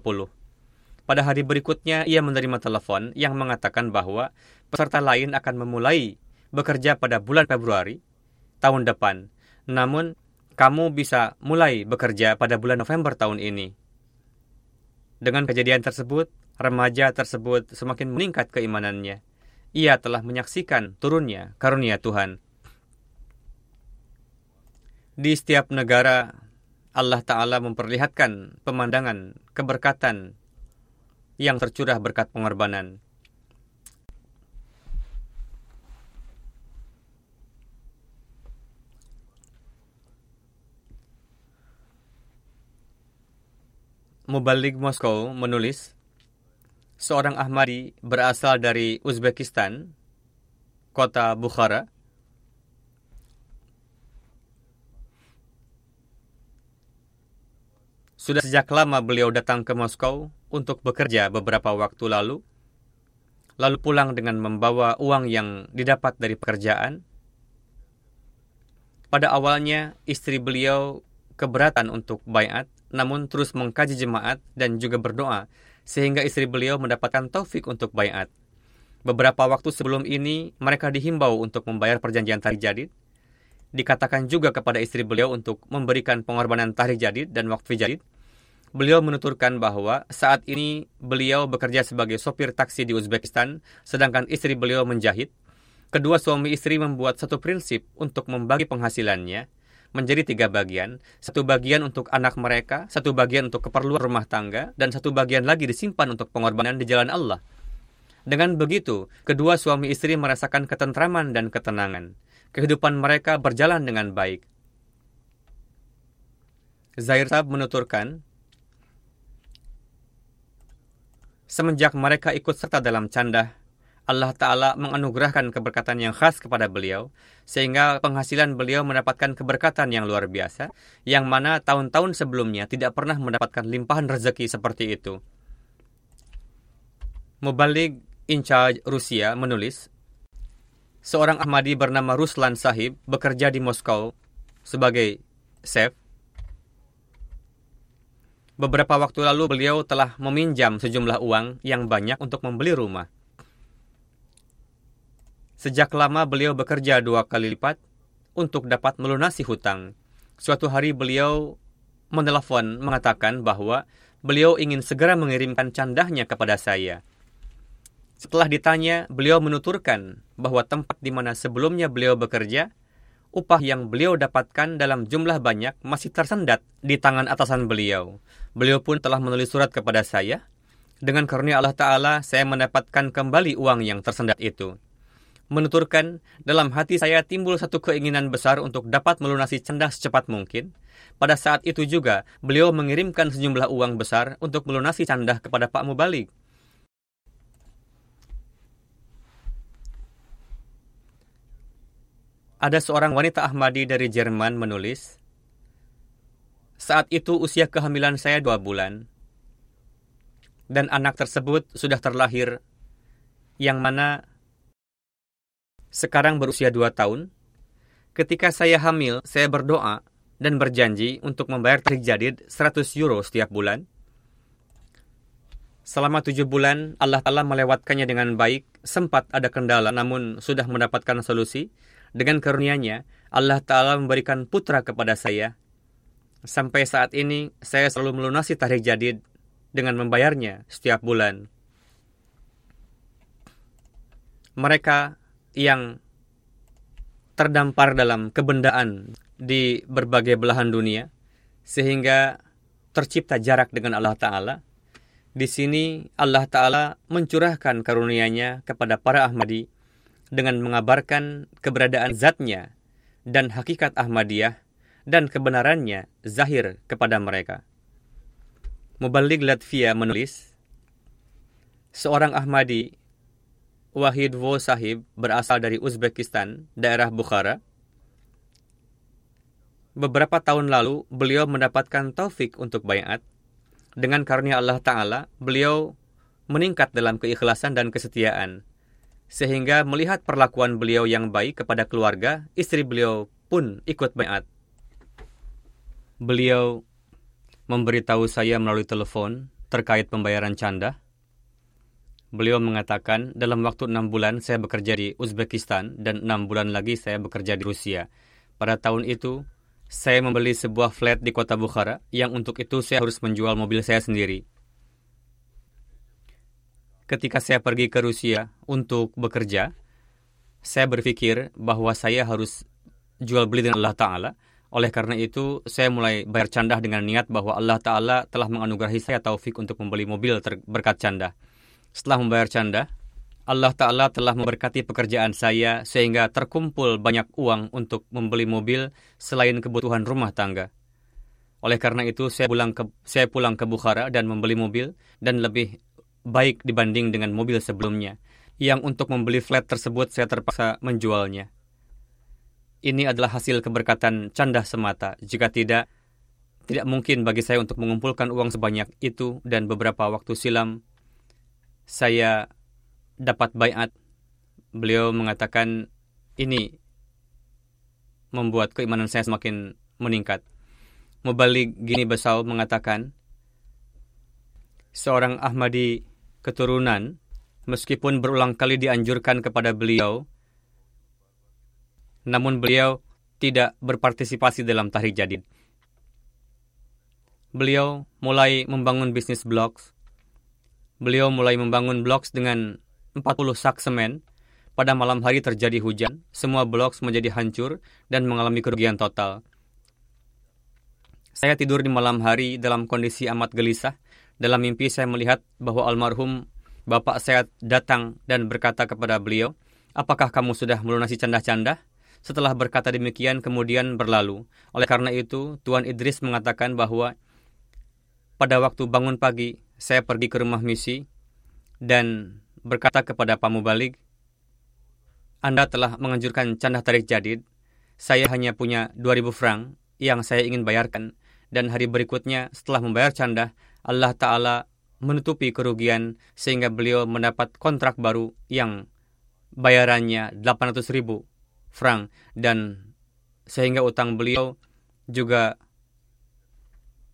Speaker 2: Pada hari berikutnya, ia menerima telepon yang mengatakan bahwa peserta lain akan memulai bekerja pada bulan Februari tahun depan. Namun, kamu bisa mulai bekerja pada bulan November tahun ini. Dengan kejadian tersebut, remaja tersebut semakin meningkat keimanannya. Ia telah menyaksikan turunnya karunia Tuhan. Di setiap negara, Allah Ta'ala memperlihatkan pemandangan keberkatan yang tercurah berkat pengorbanan. Mubalik Moskow menulis, seorang Ahmadi berasal dari Uzbekistan, kota Bukhara. Sudah sejak lama beliau datang ke Moskow untuk bekerja beberapa waktu lalu, lalu pulang dengan membawa uang yang didapat dari pekerjaan. Pada awalnya, istri beliau keberatan untuk bayat, namun terus mengkaji jemaat dan juga berdoa sehingga istri beliau mendapatkan taufik untuk bayat. Beberapa waktu sebelum ini, mereka dihimbau untuk membayar perjanjian tarikh jadid. Dikatakan juga kepada istri beliau untuk memberikan pengorbanan tarikh jadid dan waktu jadid. Beliau menuturkan bahwa saat ini beliau bekerja sebagai sopir taksi di Uzbekistan, sedangkan istri beliau menjahit. Kedua suami istri membuat satu prinsip untuk membagi penghasilannya, menjadi tiga bagian. Satu bagian untuk anak mereka, satu bagian untuk keperluan rumah tangga, dan satu bagian lagi disimpan untuk pengorbanan di jalan Allah. Dengan begitu, kedua suami istri merasakan ketentraman dan ketenangan. Kehidupan mereka berjalan dengan baik. Zair Sab menuturkan, Semenjak mereka ikut serta dalam canda Allah Ta'ala menganugerahkan keberkatan yang khas kepada beliau, sehingga penghasilan beliau mendapatkan keberkatan yang luar biasa, yang mana tahun-tahun sebelumnya tidak pernah mendapatkan limpahan rezeki seperti itu. Mubalik in charge Rusia menulis, seorang Ahmadi bernama Ruslan Sahib bekerja di Moskow sebagai chef. Beberapa waktu lalu beliau telah meminjam sejumlah uang yang banyak untuk membeli rumah. Sejak lama beliau bekerja dua kali lipat untuk dapat melunasi hutang. Suatu hari beliau menelepon mengatakan bahwa beliau ingin segera mengirimkan candahnya kepada saya. Setelah ditanya, beliau menuturkan bahwa tempat di mana sebelumnya beliau bekerja, upah yang beliau dapatkan dalam jumlah banyak masih tersendat di tangan atasan beliau. Beliau pun telah menulis surat kepada saya. Dengan karunia Allah Ta'ala, saya mendapatkan kembali uang yang tersendat itu menuturkan, dalam hati saya timbul satu keinginan besar untuk dapat melunasi canda secepat mungkin. Pada saat itu juga, beliau mengirimkan sejumlah uang besar untuk melunasi canda kepada Pak Mubalik. ada seorang wanita Ahmadi dari Jerman menulis, saat itu usia kehamilan saya dua bulan, dan anak tersebut sudah terlahir, yang mana sekarang berusia dua tahun. Ketika saya hamil, saya berdoa dan berjanji untuk membayar tarik jadid 100 euro setiap bulan. Selama tujuh bulan, Allah Ta'ala melewatkannya dengan baik. Sempat ada kendala, namun sudah mendapatkan solusi. Dengan karunia-Nya, Allah Ta'ala memberikan putra kepada saya. Sampai saat ini, saya selalu melunasi tarik jadid dengan membayarnya setiap bulan. Mereka yang terdampar dalam kebendaan di berbagai belahan dunia, sehingga tercipta jarak dengan Allah Ta'ala. Di sini Allah Ta'ala mencurahkan karunia-Nya kepada para Ahmadi dengan mengabarkan keberadaan zatnya dan hakikat Ahmadiyah dan kebenarannya zahir kepada mereka. Mubalik Latvia menulis, Seorang Ahmadi Wahid Wo Sahib berasal dari Uzbekistan, daerah Bukhara. Beberapa tahun lalu, beliau mendapatkan taufik untuk bayat. Dengan karunia Allah Ta'ala, beliau meningkat dalam keikhlasan dan kesetiaan. Sehingga melihat perlakuan beliau yang baik kepada keluarga, istri beliau pun ikut bayat. Beliau memberitahu saya melalui telepon terkait pembayaran canda Beliau mengatakan, dalam waktu enam bulan saya bekerja di Uzbekistan dan enam bulan lagi saya bekerja di Rusia. Pada tahun itu, saya membeli sebuah flat di kota Bukhara yang untuk itu saya harus menjual mobil saya sendiri. Ketika saya pergi ke Rusia untuk bekerja, saya berpikir bahwa saya harus jual beli dengan Allah Ta'ala. Oleh karena itu, saya mulai bayar candah dengan niat bahwa Allah Ta'ala telah menganugerahi saya taufik untuk membeli mobil berkat candah. Setelah membayar canda, Allah Ta'ala telah memberkati pekerjaan saya sehingga terkumpul banyak uang untuk membeli mobil selain kebutuhan rumah tangga. Oleh karena itu, saya pulang ke, saya pulang ke Bukhara dan membeli mobil dan lebih baik dibanding dengan mobil sebelumnya, yang untuk membeli flat tersebut saya terpaksa menjualnya. Ini adalah hasil keberkatan canda semata. Jika tidak, tidak mungkin bagi saya untuk mengumpulkan uang sebanyak itu dan beberapa waktu silam saya dapat bayat. Beliau mengatakan ini membuat keimanan saya semakin meningkat. Mubalik Gini Besau mengatakan, seorang Ahmadi keturunan, meskipun berulang kali dianjurkan kepada beliau, namun beliau tidak berpartisipasi dalam tahrik jadid. Beliau mulai membangun bisnis blogs, Beliau mulai membangun blok dengan 40 sak semen. Pada malam hari terjadi hujan, semua blok menjadi hancur dan mengalami kerugian total. Saya tidur di malam hari dalam kondisi amat gelisah. Dalam mimpi saya melihat bahwa almarhum bapak saya datang dan berkata kepada beliau, Apakah kamu sudah melunasi canda-canda? Setelah berkata demikian, kemudian berlalu. Oleh karena itu, Tuan Idris mengatakan bahwa pada waktu bangun pagi, saya pergi ke rumah misi dan berkata kepada Pak Mubalik, Anda telah menganjurkan candah tarik jadid. Saya hanya punya 2000 frank yang saya ingin bayarkan. Dan hari berikutnya setelah membayar candah, Allah Ta'ala menutupi kerugian sehingga beliau mendapat kontrak baru yang bayarannya 800 ribu frank dan sehingga utang beliau juga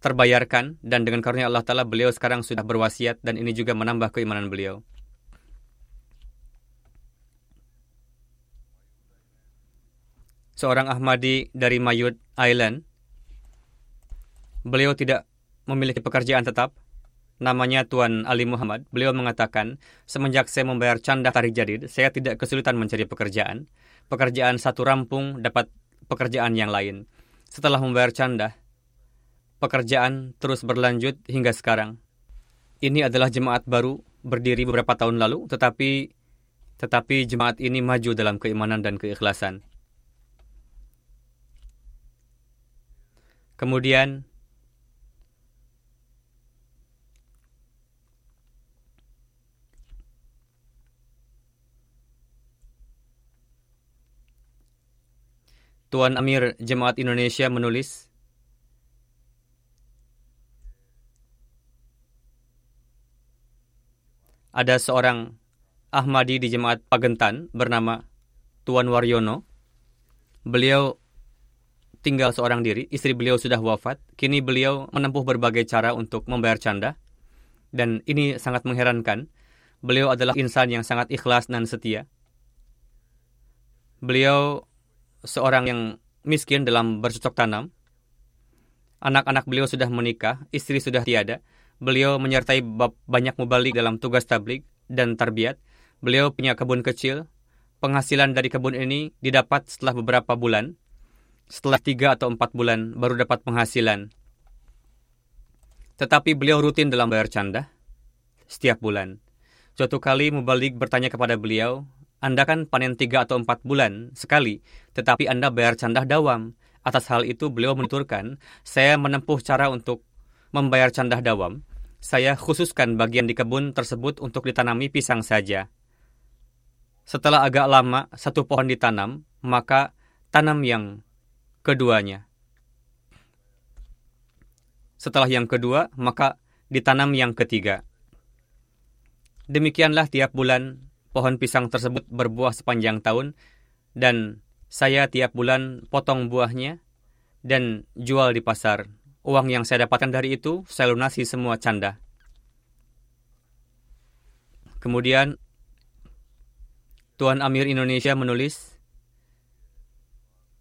Speaker 2: terbayarkan dan dengan karunia Allah Ta'ala beliau sekarang sudah berwasiat dan ini juga menambah keimanan beliau. Seorang Ahmadi dari Mayud Island, beliau tidak memiliki pekerjaan tetap, namanya Tuan Ali Muhammad. Beliau mengatakan, semenjak saya membayar canda tarik jadid, saya tidak kesulitan mencari pekerjaan. Pekerjaan satu rampung dapat pekerjaan yang lain. Setelah membayar canda, pekerjaan terus berlanjut hingga sekarang. Ini adalah jemaat baru berdiri beberapa tahun lalu, tetapi tetapi jemaat ini maju dalam keimanan dan keikhlasan. Kemudian Tuan Amir Jemaat Indonesia menulis, ada seorang Ahmadi di Jemaat Pagentan bernama Tuan Waryono. Beliau tinggal seorang diri, istri beliau sudah wafat. Kini beliau menempuh berbagai cara untuk membayar canda. Dan ini sangat mengherankan. Beliau adalah insan yang sangat ikhlas dan setia. Beliau seorang yang miskin dalam bercocok tanam. Anak-anak beliau sudah menikah, istri sudah tiada. Beliau menyertai banyak mubalik dalam tugas tablik dan tarbiat. Beliau punya kebun kecil. Penghasilan dari kebun ini didapat setelah beberapa bulan. Setelah tiga atau empat bulan baru dapat penghasilan. Tetapi beliau rutin dalam bayar canda setiap bulan. Suatu kali Mubalik bertanya kepada beliau, Anda kan panen tiga atau empat bulan sekali, tetapi Anda bayar canda dawam. Atas hal itu beliau menuturkan, saya menempuh cara untuk membayar canda dawam. Saya khususkan bagian di kebun tersebut untuk ditanami pisang saja. Setelah agak lama satu pohon ditanam, maka tanam yang keduanya. Setelah yang kedua, maka ditanam yang ketiga. Demikianlah tiap bulan pohon pisang tersebut berbuah sepanjang tahun dan saya tiap bulan potong buahnya dan jual di pasar. Uang yang saya dapatkan dari itu saya lunasi semua canda. Kemudian Tuan Amir Indonesia menulis,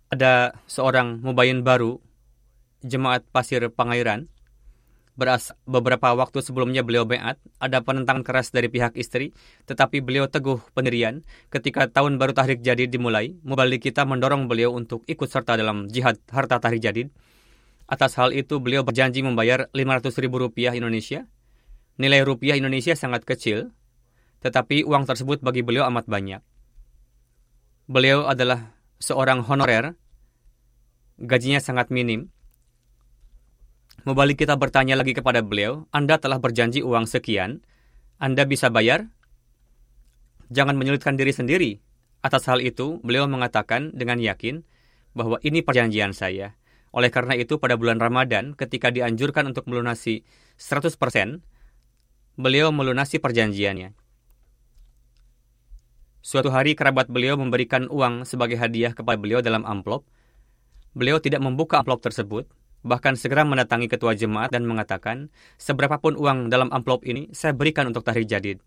Speaker 2: ada seorang mubayin baru, jemaat pasir Pangairan, beras beberapa waktu sebelumnya beliau beat, ada penentangan keras dari pihak istri, tetapi beliau teguh pendirian. Ketika tahun baru tahrik jadid dimulai, mubalik kita mendorong beliau untuk ikut serta dalam jihad harta tahrik jadid. Atas hal itu, beliau berjanji membayar 500 ribu rupiah Indonesia. Nilai rupiah Indonesia sangat kecil, tetapi uang tersebut bagi beliau amat banyak. Beliau adalah seorang honorer, gajinya sangat minim. Mubalik kita bertanya lagi kepada beliau, Anda telah berjanji uang sekian, Anda bisa bayar? Jangan menyulitkan diri sendiri. Atas hal itu, beliau mengatakan dengan yakin bahwa ini perjanjian saya. Oleh karena itu, pada bulan Ramadan, ketika dianjurkan untuk melunasi 100%, beliau melunasi perjanjiannya. Suatu hari kerabat beliau memberikan uang sebagai hadiah kepada beliau dalam amplop. Beliau tidak membuka amplop tersebut, bahkan segera mendatangi ketua jemaat dan mengatakan, seberapapun uang dalam amplop ini saya berikan untuk tahrir jadid.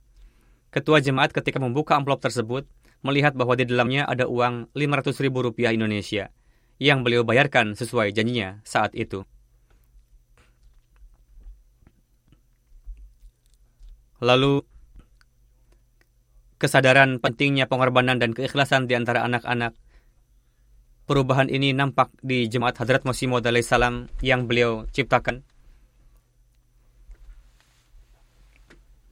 Speaker 2: Ketua jemaat ketika membuka amplop tersebut, melihat bahwa di dalamnya ada uang 500 ribu rupiah Indonesia, yang beliau bayarkan sesuai janjinya saat itu. Lalu kesadaran pentingnya pengorbanan dan keikhlasan di antara anak-anak. Perubahan ini nampak di Jemaat Hadrat Masih Maud salam yang beliau ciptakan.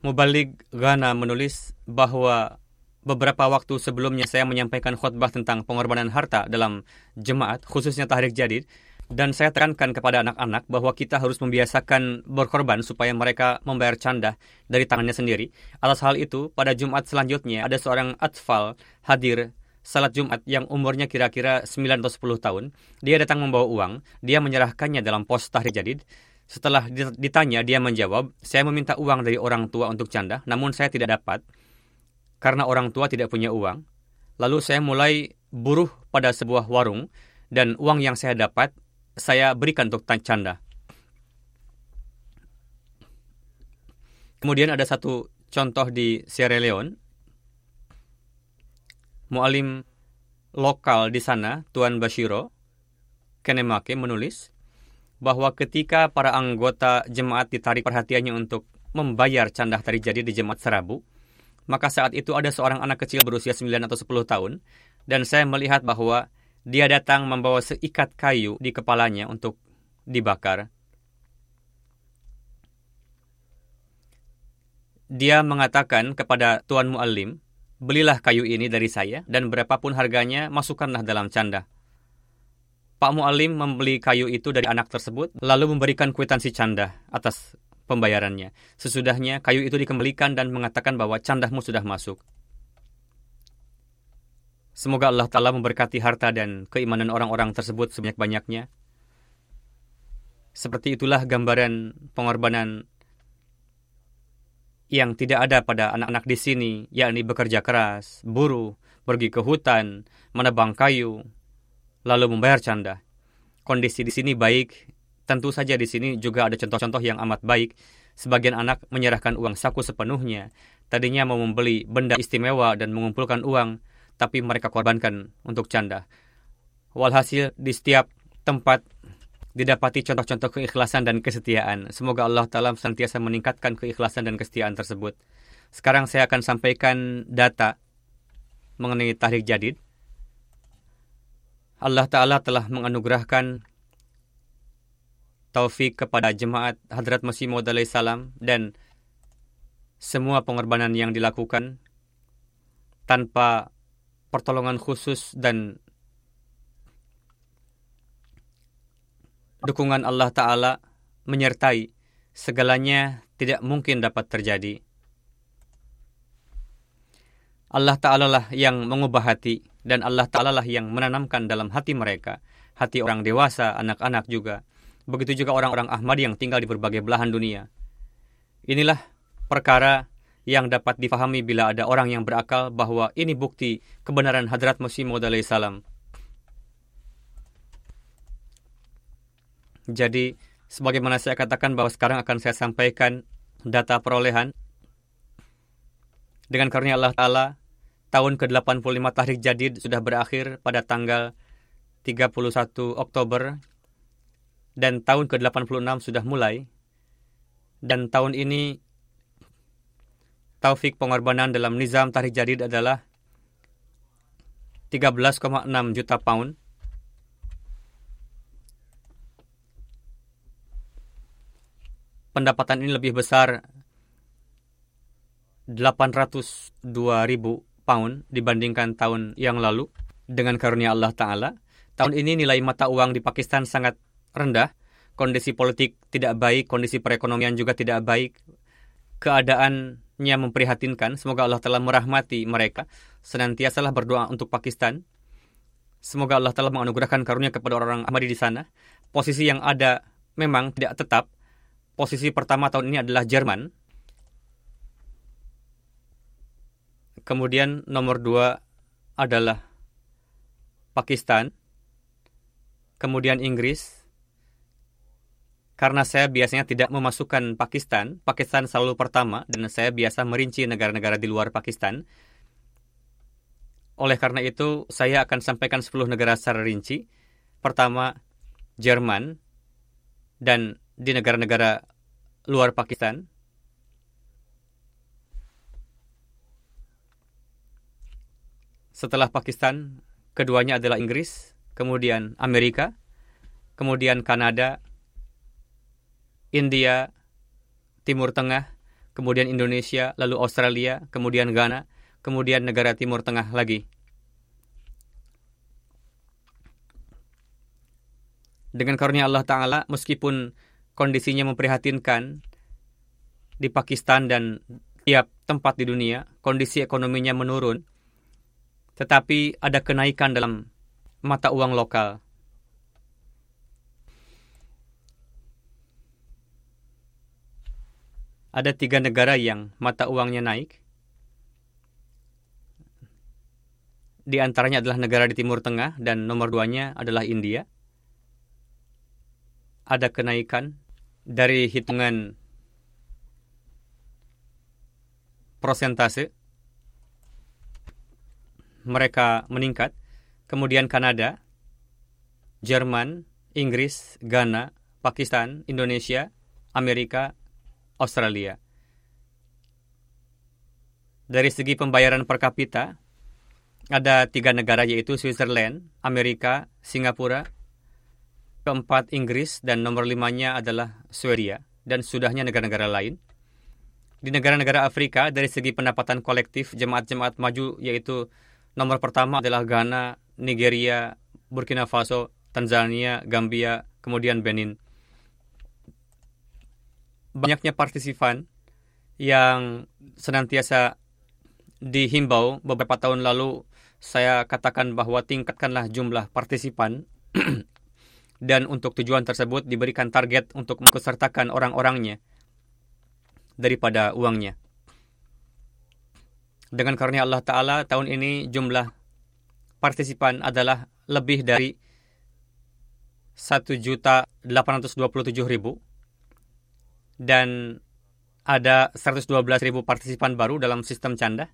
Speaker 2: Mubalik Ghana menulis bahwa beberapa waktu sebelumnya saya menyampaikan khutbah tentang pengorbanan harta dalam jemaat, khususnya Tahrik Jadid, dan saya tekankan kepada anak-anak bahwa kita harus membiasakan berkorban supaya mereka membayar canda dari tangannya sendiri. Atas hal itu, pada Jumat selanjutnya ada seorang atfal hadir salat Jumat yang umurnya kira-kira 9 atau 10 tahun. Dia datang membawa uang, dia menyerahkannya dalam pos tahrir jadid. Setelah ditanya, dia menjawab, saya meminta uang dari orang tua untuk canda, namun saya tidak dapat karena orang tua tidak punya uang. Lalu saya mulai buruh pada sebuah warung dan uang yang saya dapat saya berikan untuk canda. Kemudian ada satu contoh di Sierra Leone. Mualim lokal di sana, Tuan Bashiro, Kenemake menulis bahwa ketika para anggota jemaat ditarik perhatiannya untuk membayar canda tari jadi di jemaat Serabu, maka saat itu ada seorang anak kecil berusia 9 atau 10 tahun, dan saya melihat bahwa dia datang membawa seikat kayu di kepalanya untuk dibakar. Dia mengatakan kepada Tuan Muallim, belilah kayu ini dari saya dan berapapun harganya masukkanlah dalam canda. Pak Muallim membeli kayu itu dari anak tersebut lalu memberikan kwitansi canda atas pembayarannya. Sesudahnya kayu itu dikembalikan dan mengatakan bahwa candahmu sudah masuk. Semoga Allah Ta'ala memberkati harta dan keimanan orang-orang tersebut sebanyak-banyaknya. Seperti itulah gambaran pengorbanan yang tidak ada pada anak-anak di sini, yakni bekerja keras, buruh, pergi ke hutan, menebang kayu, lalu membayar canda. Kondisi di sini baik, tentu saja di sini juga ada contoh-contoh yang amat baik. Sebagian anak menyerahkan uang saku sepenuhnya. Tadinya mau membeli benda istimewa dan mengumpulkan uang, tapi mereka korbankan untuk canda. Walhasil di setiap tempat didapati contoh-contoh keikhlasan dan kesetiaan. Semoga Allah Ta'ala senantiasa meningkatkan keikhlasan dan kesetiaan tersebut. Sekarang saya akan sampaikan data mengenai tahrik jadid. Allah Ta'ala telah menganugerahkan taufik kepada jemaat Hadrat Masih Maud salam dan semua pengorbanan yang dilakukan tanpa pertolongan khusus dan dukungan Allah Ta'ala menyertai segalanya tidak mungkin dapat terjadi. Allah Ta'ala lah yang mengubah hati dan Allah Ta'ala lah yang menanamkan dalam hati mereka, hati orang dewasa, anak-anak juga. Begitu juga orang-orang Ahmad yang tinggal di berbagai belahan dunia. Inilah perkara yang dapat difahami bila ada orang yang berakal bahwa ini bukti kebenaran Hadrat Masih Maud salam. Jadi, sebagaimana saya katakan bahwa sekarang akan saya sampaikan data perolehan dengan karunia Allah Ta'ala tahun ke-85 Tahrik Jadid sudah berakhir pada tanggal 31 Oktober dan tahun ke-86 sudah mulai. Dan tahun ini taufik pengorbanan dalam nizam Tahrik Jadid adalah 13,6 juta pound. Pendapatan ini lebih besar 802 ribu pound dibandingkan tahun yang lalu dengan karunia Allah Ta'ala. Tahun ini nilai mata uang di Pakistan sangat rendah, kondisi politik tidak baik, kondisi perekonomian juga tidak baik, keadaannya memprihatinkan. Semoga Allah telah merahmati mereka. Senantiasalah berdoa untuk Pakistan. Semoga Allah telah menganugerahkan karunia kepada orang Ahmadi di sana. Posisi yang ada memang tidak tetap. Posisi pertama tahun ini adalah Jerman, Kemudian nomor dua adalah Pakistan. Kemudian Inggris. Karena saya biasanya tidak memasukkan Pakistan, Pakistan selalu pertama dan saya biasa merinci negara-negara di luar Pakistan. Oleh karena itu, saya akan sampaikan 10 negara secara rinci. Pertama, Jerman dan di negara-negara luar Pakistan. Setelah Pakistan, keduanya adalah Inggris, kemudian Amerika, kemudian Kanada, India, Timur Tengah, kemudian Indonesia, lalu Australia, kemudian Ghana, kemudian negara Timur Tengah lagi. Dengan karunia Allah Ta'ala, meskipun kondisinya memprihatinkan di Pakistan dan tiap tempat di dunia, kondisi ekonominya menurun, tetapi ada kenaikan dalam mata uang lokal. Ada tiga negara yang mata uangnya naik. Di antaranya adalah negara di Timur Tengah dan nomor duanya adalah India. Ada kenaikan dari hitungan prosentase mereka meningkat. Kemudian Kanada, Jerman, Inggris, Ghana, Pakistan, Indonesia, Amerika, Australia. Dari segi pembayaran per kapita, ada tiga negara yaitu Switzerland, Amerika, Singapura, keempat Inggris, dan nomor limanya adalah Swedia, dan sudahnya negara-negara lain. Di negara-negara Afrika, dari segi pendapatan kolektif, jemaat-jemaat maju yaitu Nomor pertama adalah Ghana, Nigeria, Burkina Faso, Tanzania, Gambia, kemudian Benin. Banyaknya partisipan yang senantiasa dihimbau. Beberapa tahun lalu saya katakan bahwa tingkatkanlah jumlah partisipan. Dan untuk tujuan tersebut diberikan target untuk mengikutsertakan orang-orangnya daripada uangnya. Dengan karunia Allah Ta'ala, tahun ini jumlah partisipan adalah lebih dari 1.827.000 dan ada 112.000 partisipan baru dalam sistem canda.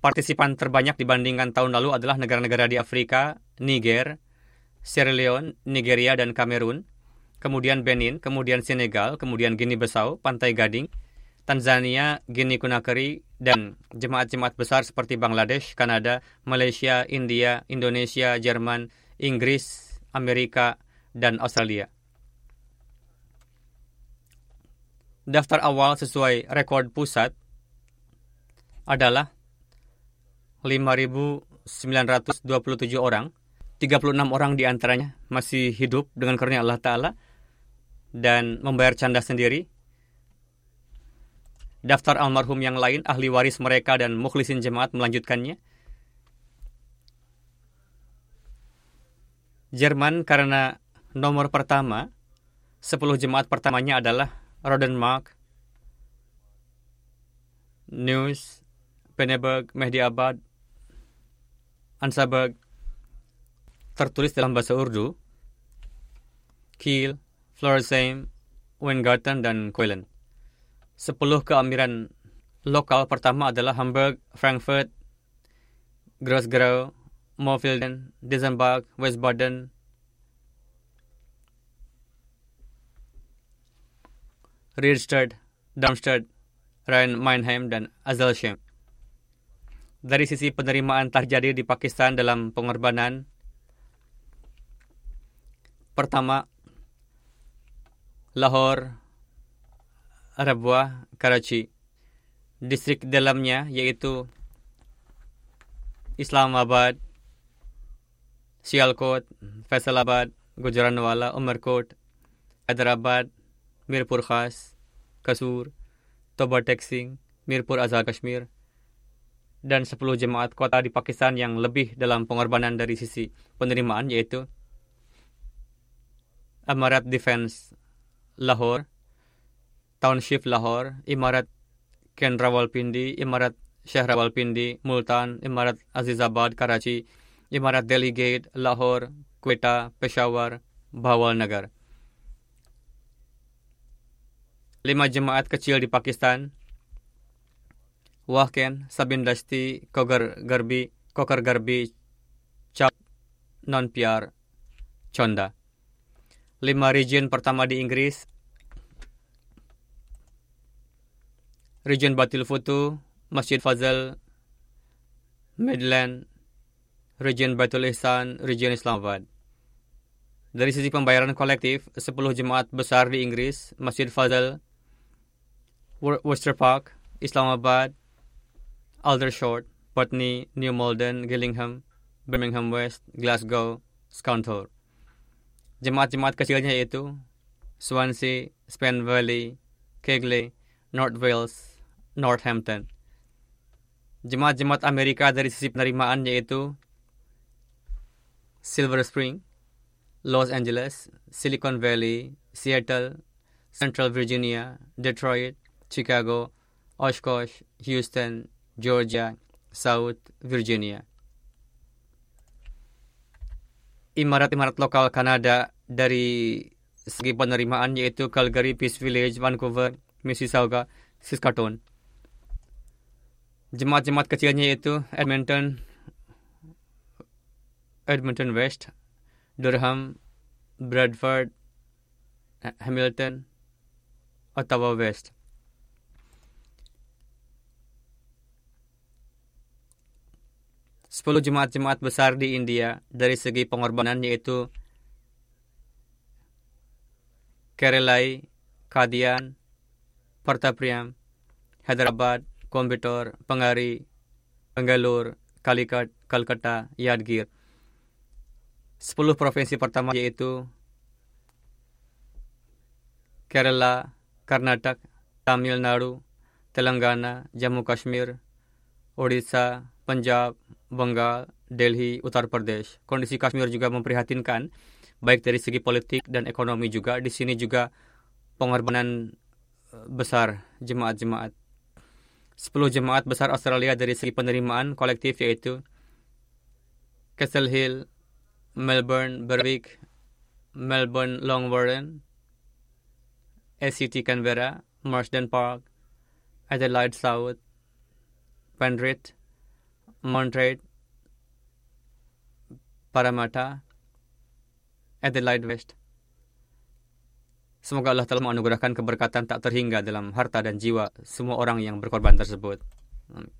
Speaker 2: Partisipan terbanyak dibandingkan tahun lalu adalah negara-negara di Afrika, Niger, Sierra Leone, Nigeria, dan Kamerun, kemudian Benin, kemudian Senegal, kemudian Guinea-Bissau, Pantai Gading, Tanzania, Guinea Conakry, dan jemaat-jemaat besar seperti Bangladesh, Kanada, Malaysia, India, Indonesia, Jerman, Inggris, Amerika, dan Australia. Daftar awal sesuai rekod pusat adalah 5.927 orang. 36 orang di antaranya masih hidup dengan karunia Allah Ta'ala dan membayar canda sendiri daftar almarhum yang lain, ahli waris mereka dan mukhlisin jemaat melanjutkannya. Jerman karena nomor pertama, 10 jemaat pertamanya adalah Rodenmark, News, Penneberg, Mehdiabad, Ansaberg, tertulis dalam bahasa Urdu, Kiel, Floresheim, Weingarten, dan Keulen. Sepuluh keamiran lokal pertama adalah Hamburg, Frankfurt, Gross-Grau, Moorfielden, Dizenbach, Westbaden, Riedstadt, Darmstadt, Rhein-Main-Heim, dan Azelsheim. Dari sisi penerimaan terjadi di Pakistan dalam pengorbanan, pertama, Lahore, Rabwa, Karachi. Distrik dalamnya yaitu Islamabad, Sialkot, Faisalabad, Gujranwala, Umarkot, Hyderabad, Mirpur Khas, Kasur, Toba Texing, Mirpur Azhar Kashmir, dan 10 jemaat kota di Pakistan yang lebih dalam pengorbanan dari sisi penerimaan yaitu Amarat Defense Lahore, Township Lahore, Imarat Ken Rawalpindi, Imarat Sheikh Rawalpindi, Multan, Imarat Azizabad, Karachi, Imarat Delegate, Lahore, Quetta, Peshawar, Bawal Nagar. Lima jemaat kecil di Pakistan, Wahken, Sabin Dasti, Kogar Garbi, Kokar Garbi, Chap, Nonpiar, Chonda. Lima region pertama di Inggris, Region Batil Futu, Masjid Fazal, Midland, Region Baitul Ihsan, Region Islamabad. Dari sisi pembayaran kolektif, 10 jemaat besar di Inggris, Masjid Fazal, Worcester Park, Islamabad, Aldershot, Putney, New Malden, Gillingham, Birmingham West, Glasgow, Scunthorpe. Jemaat-jemaat kecilnya yaitu Swansea, Spen Valley, Kegley, North Wales, Northampton. Jemaat-jemaat Amerika dari sisi penerimaan yaitu Silver Spring, Los Angeles, Silicon Valley, Seattle, Central Virginia, Detroit, Chicago, Oshkosh, Houston, Georgia, South Virginia. Imarat-imarat lokal Kanada dari segi penerimaan yaitu Calgary, Peace Village, Vancouver, Mississauga, Saskatoon. Jemaat-jemaat kecilnya yaitu Edmonton, Edmonton West, Durham, Bradford, Hamilton, Ottawa West. Sepuluh jemaat-jemaat besar di India dari segi pengorbanan yaitu Keralai, Kadian, Partapriam, Hyderabad, Kombetor, Pangari, Bangalore, Kalikat, Kalkata, Yadgir. Sepuluh provinsi pertama yaitu Kerala, Karnataka, Tamil Nadu, Telangana, Jammu Kashmir, Odisha, Punjab, Bengal, Delhi, Uttar Pradesh. Kondisi Kashmir juga memprihatinkan, baik dari segi politik dan ekonomi juga. Di sini juga pengorbanan eh, besar jemaat-jemaat. 10 jemaat besar Australia dari segi penerimaan kolektif yaitu Castle Hill, Melbourne, Berwick, Melbourne, Longwarren, ACT Canberra, Marsden Park, Adelaide South, Penrith, Montreat, Parramatta, Adelaide West. Semoga Allah telah menganugerahkan keberkatan tak terhingga dalam harta dan jiwa semua orang yang berkorban tersebut. Amin.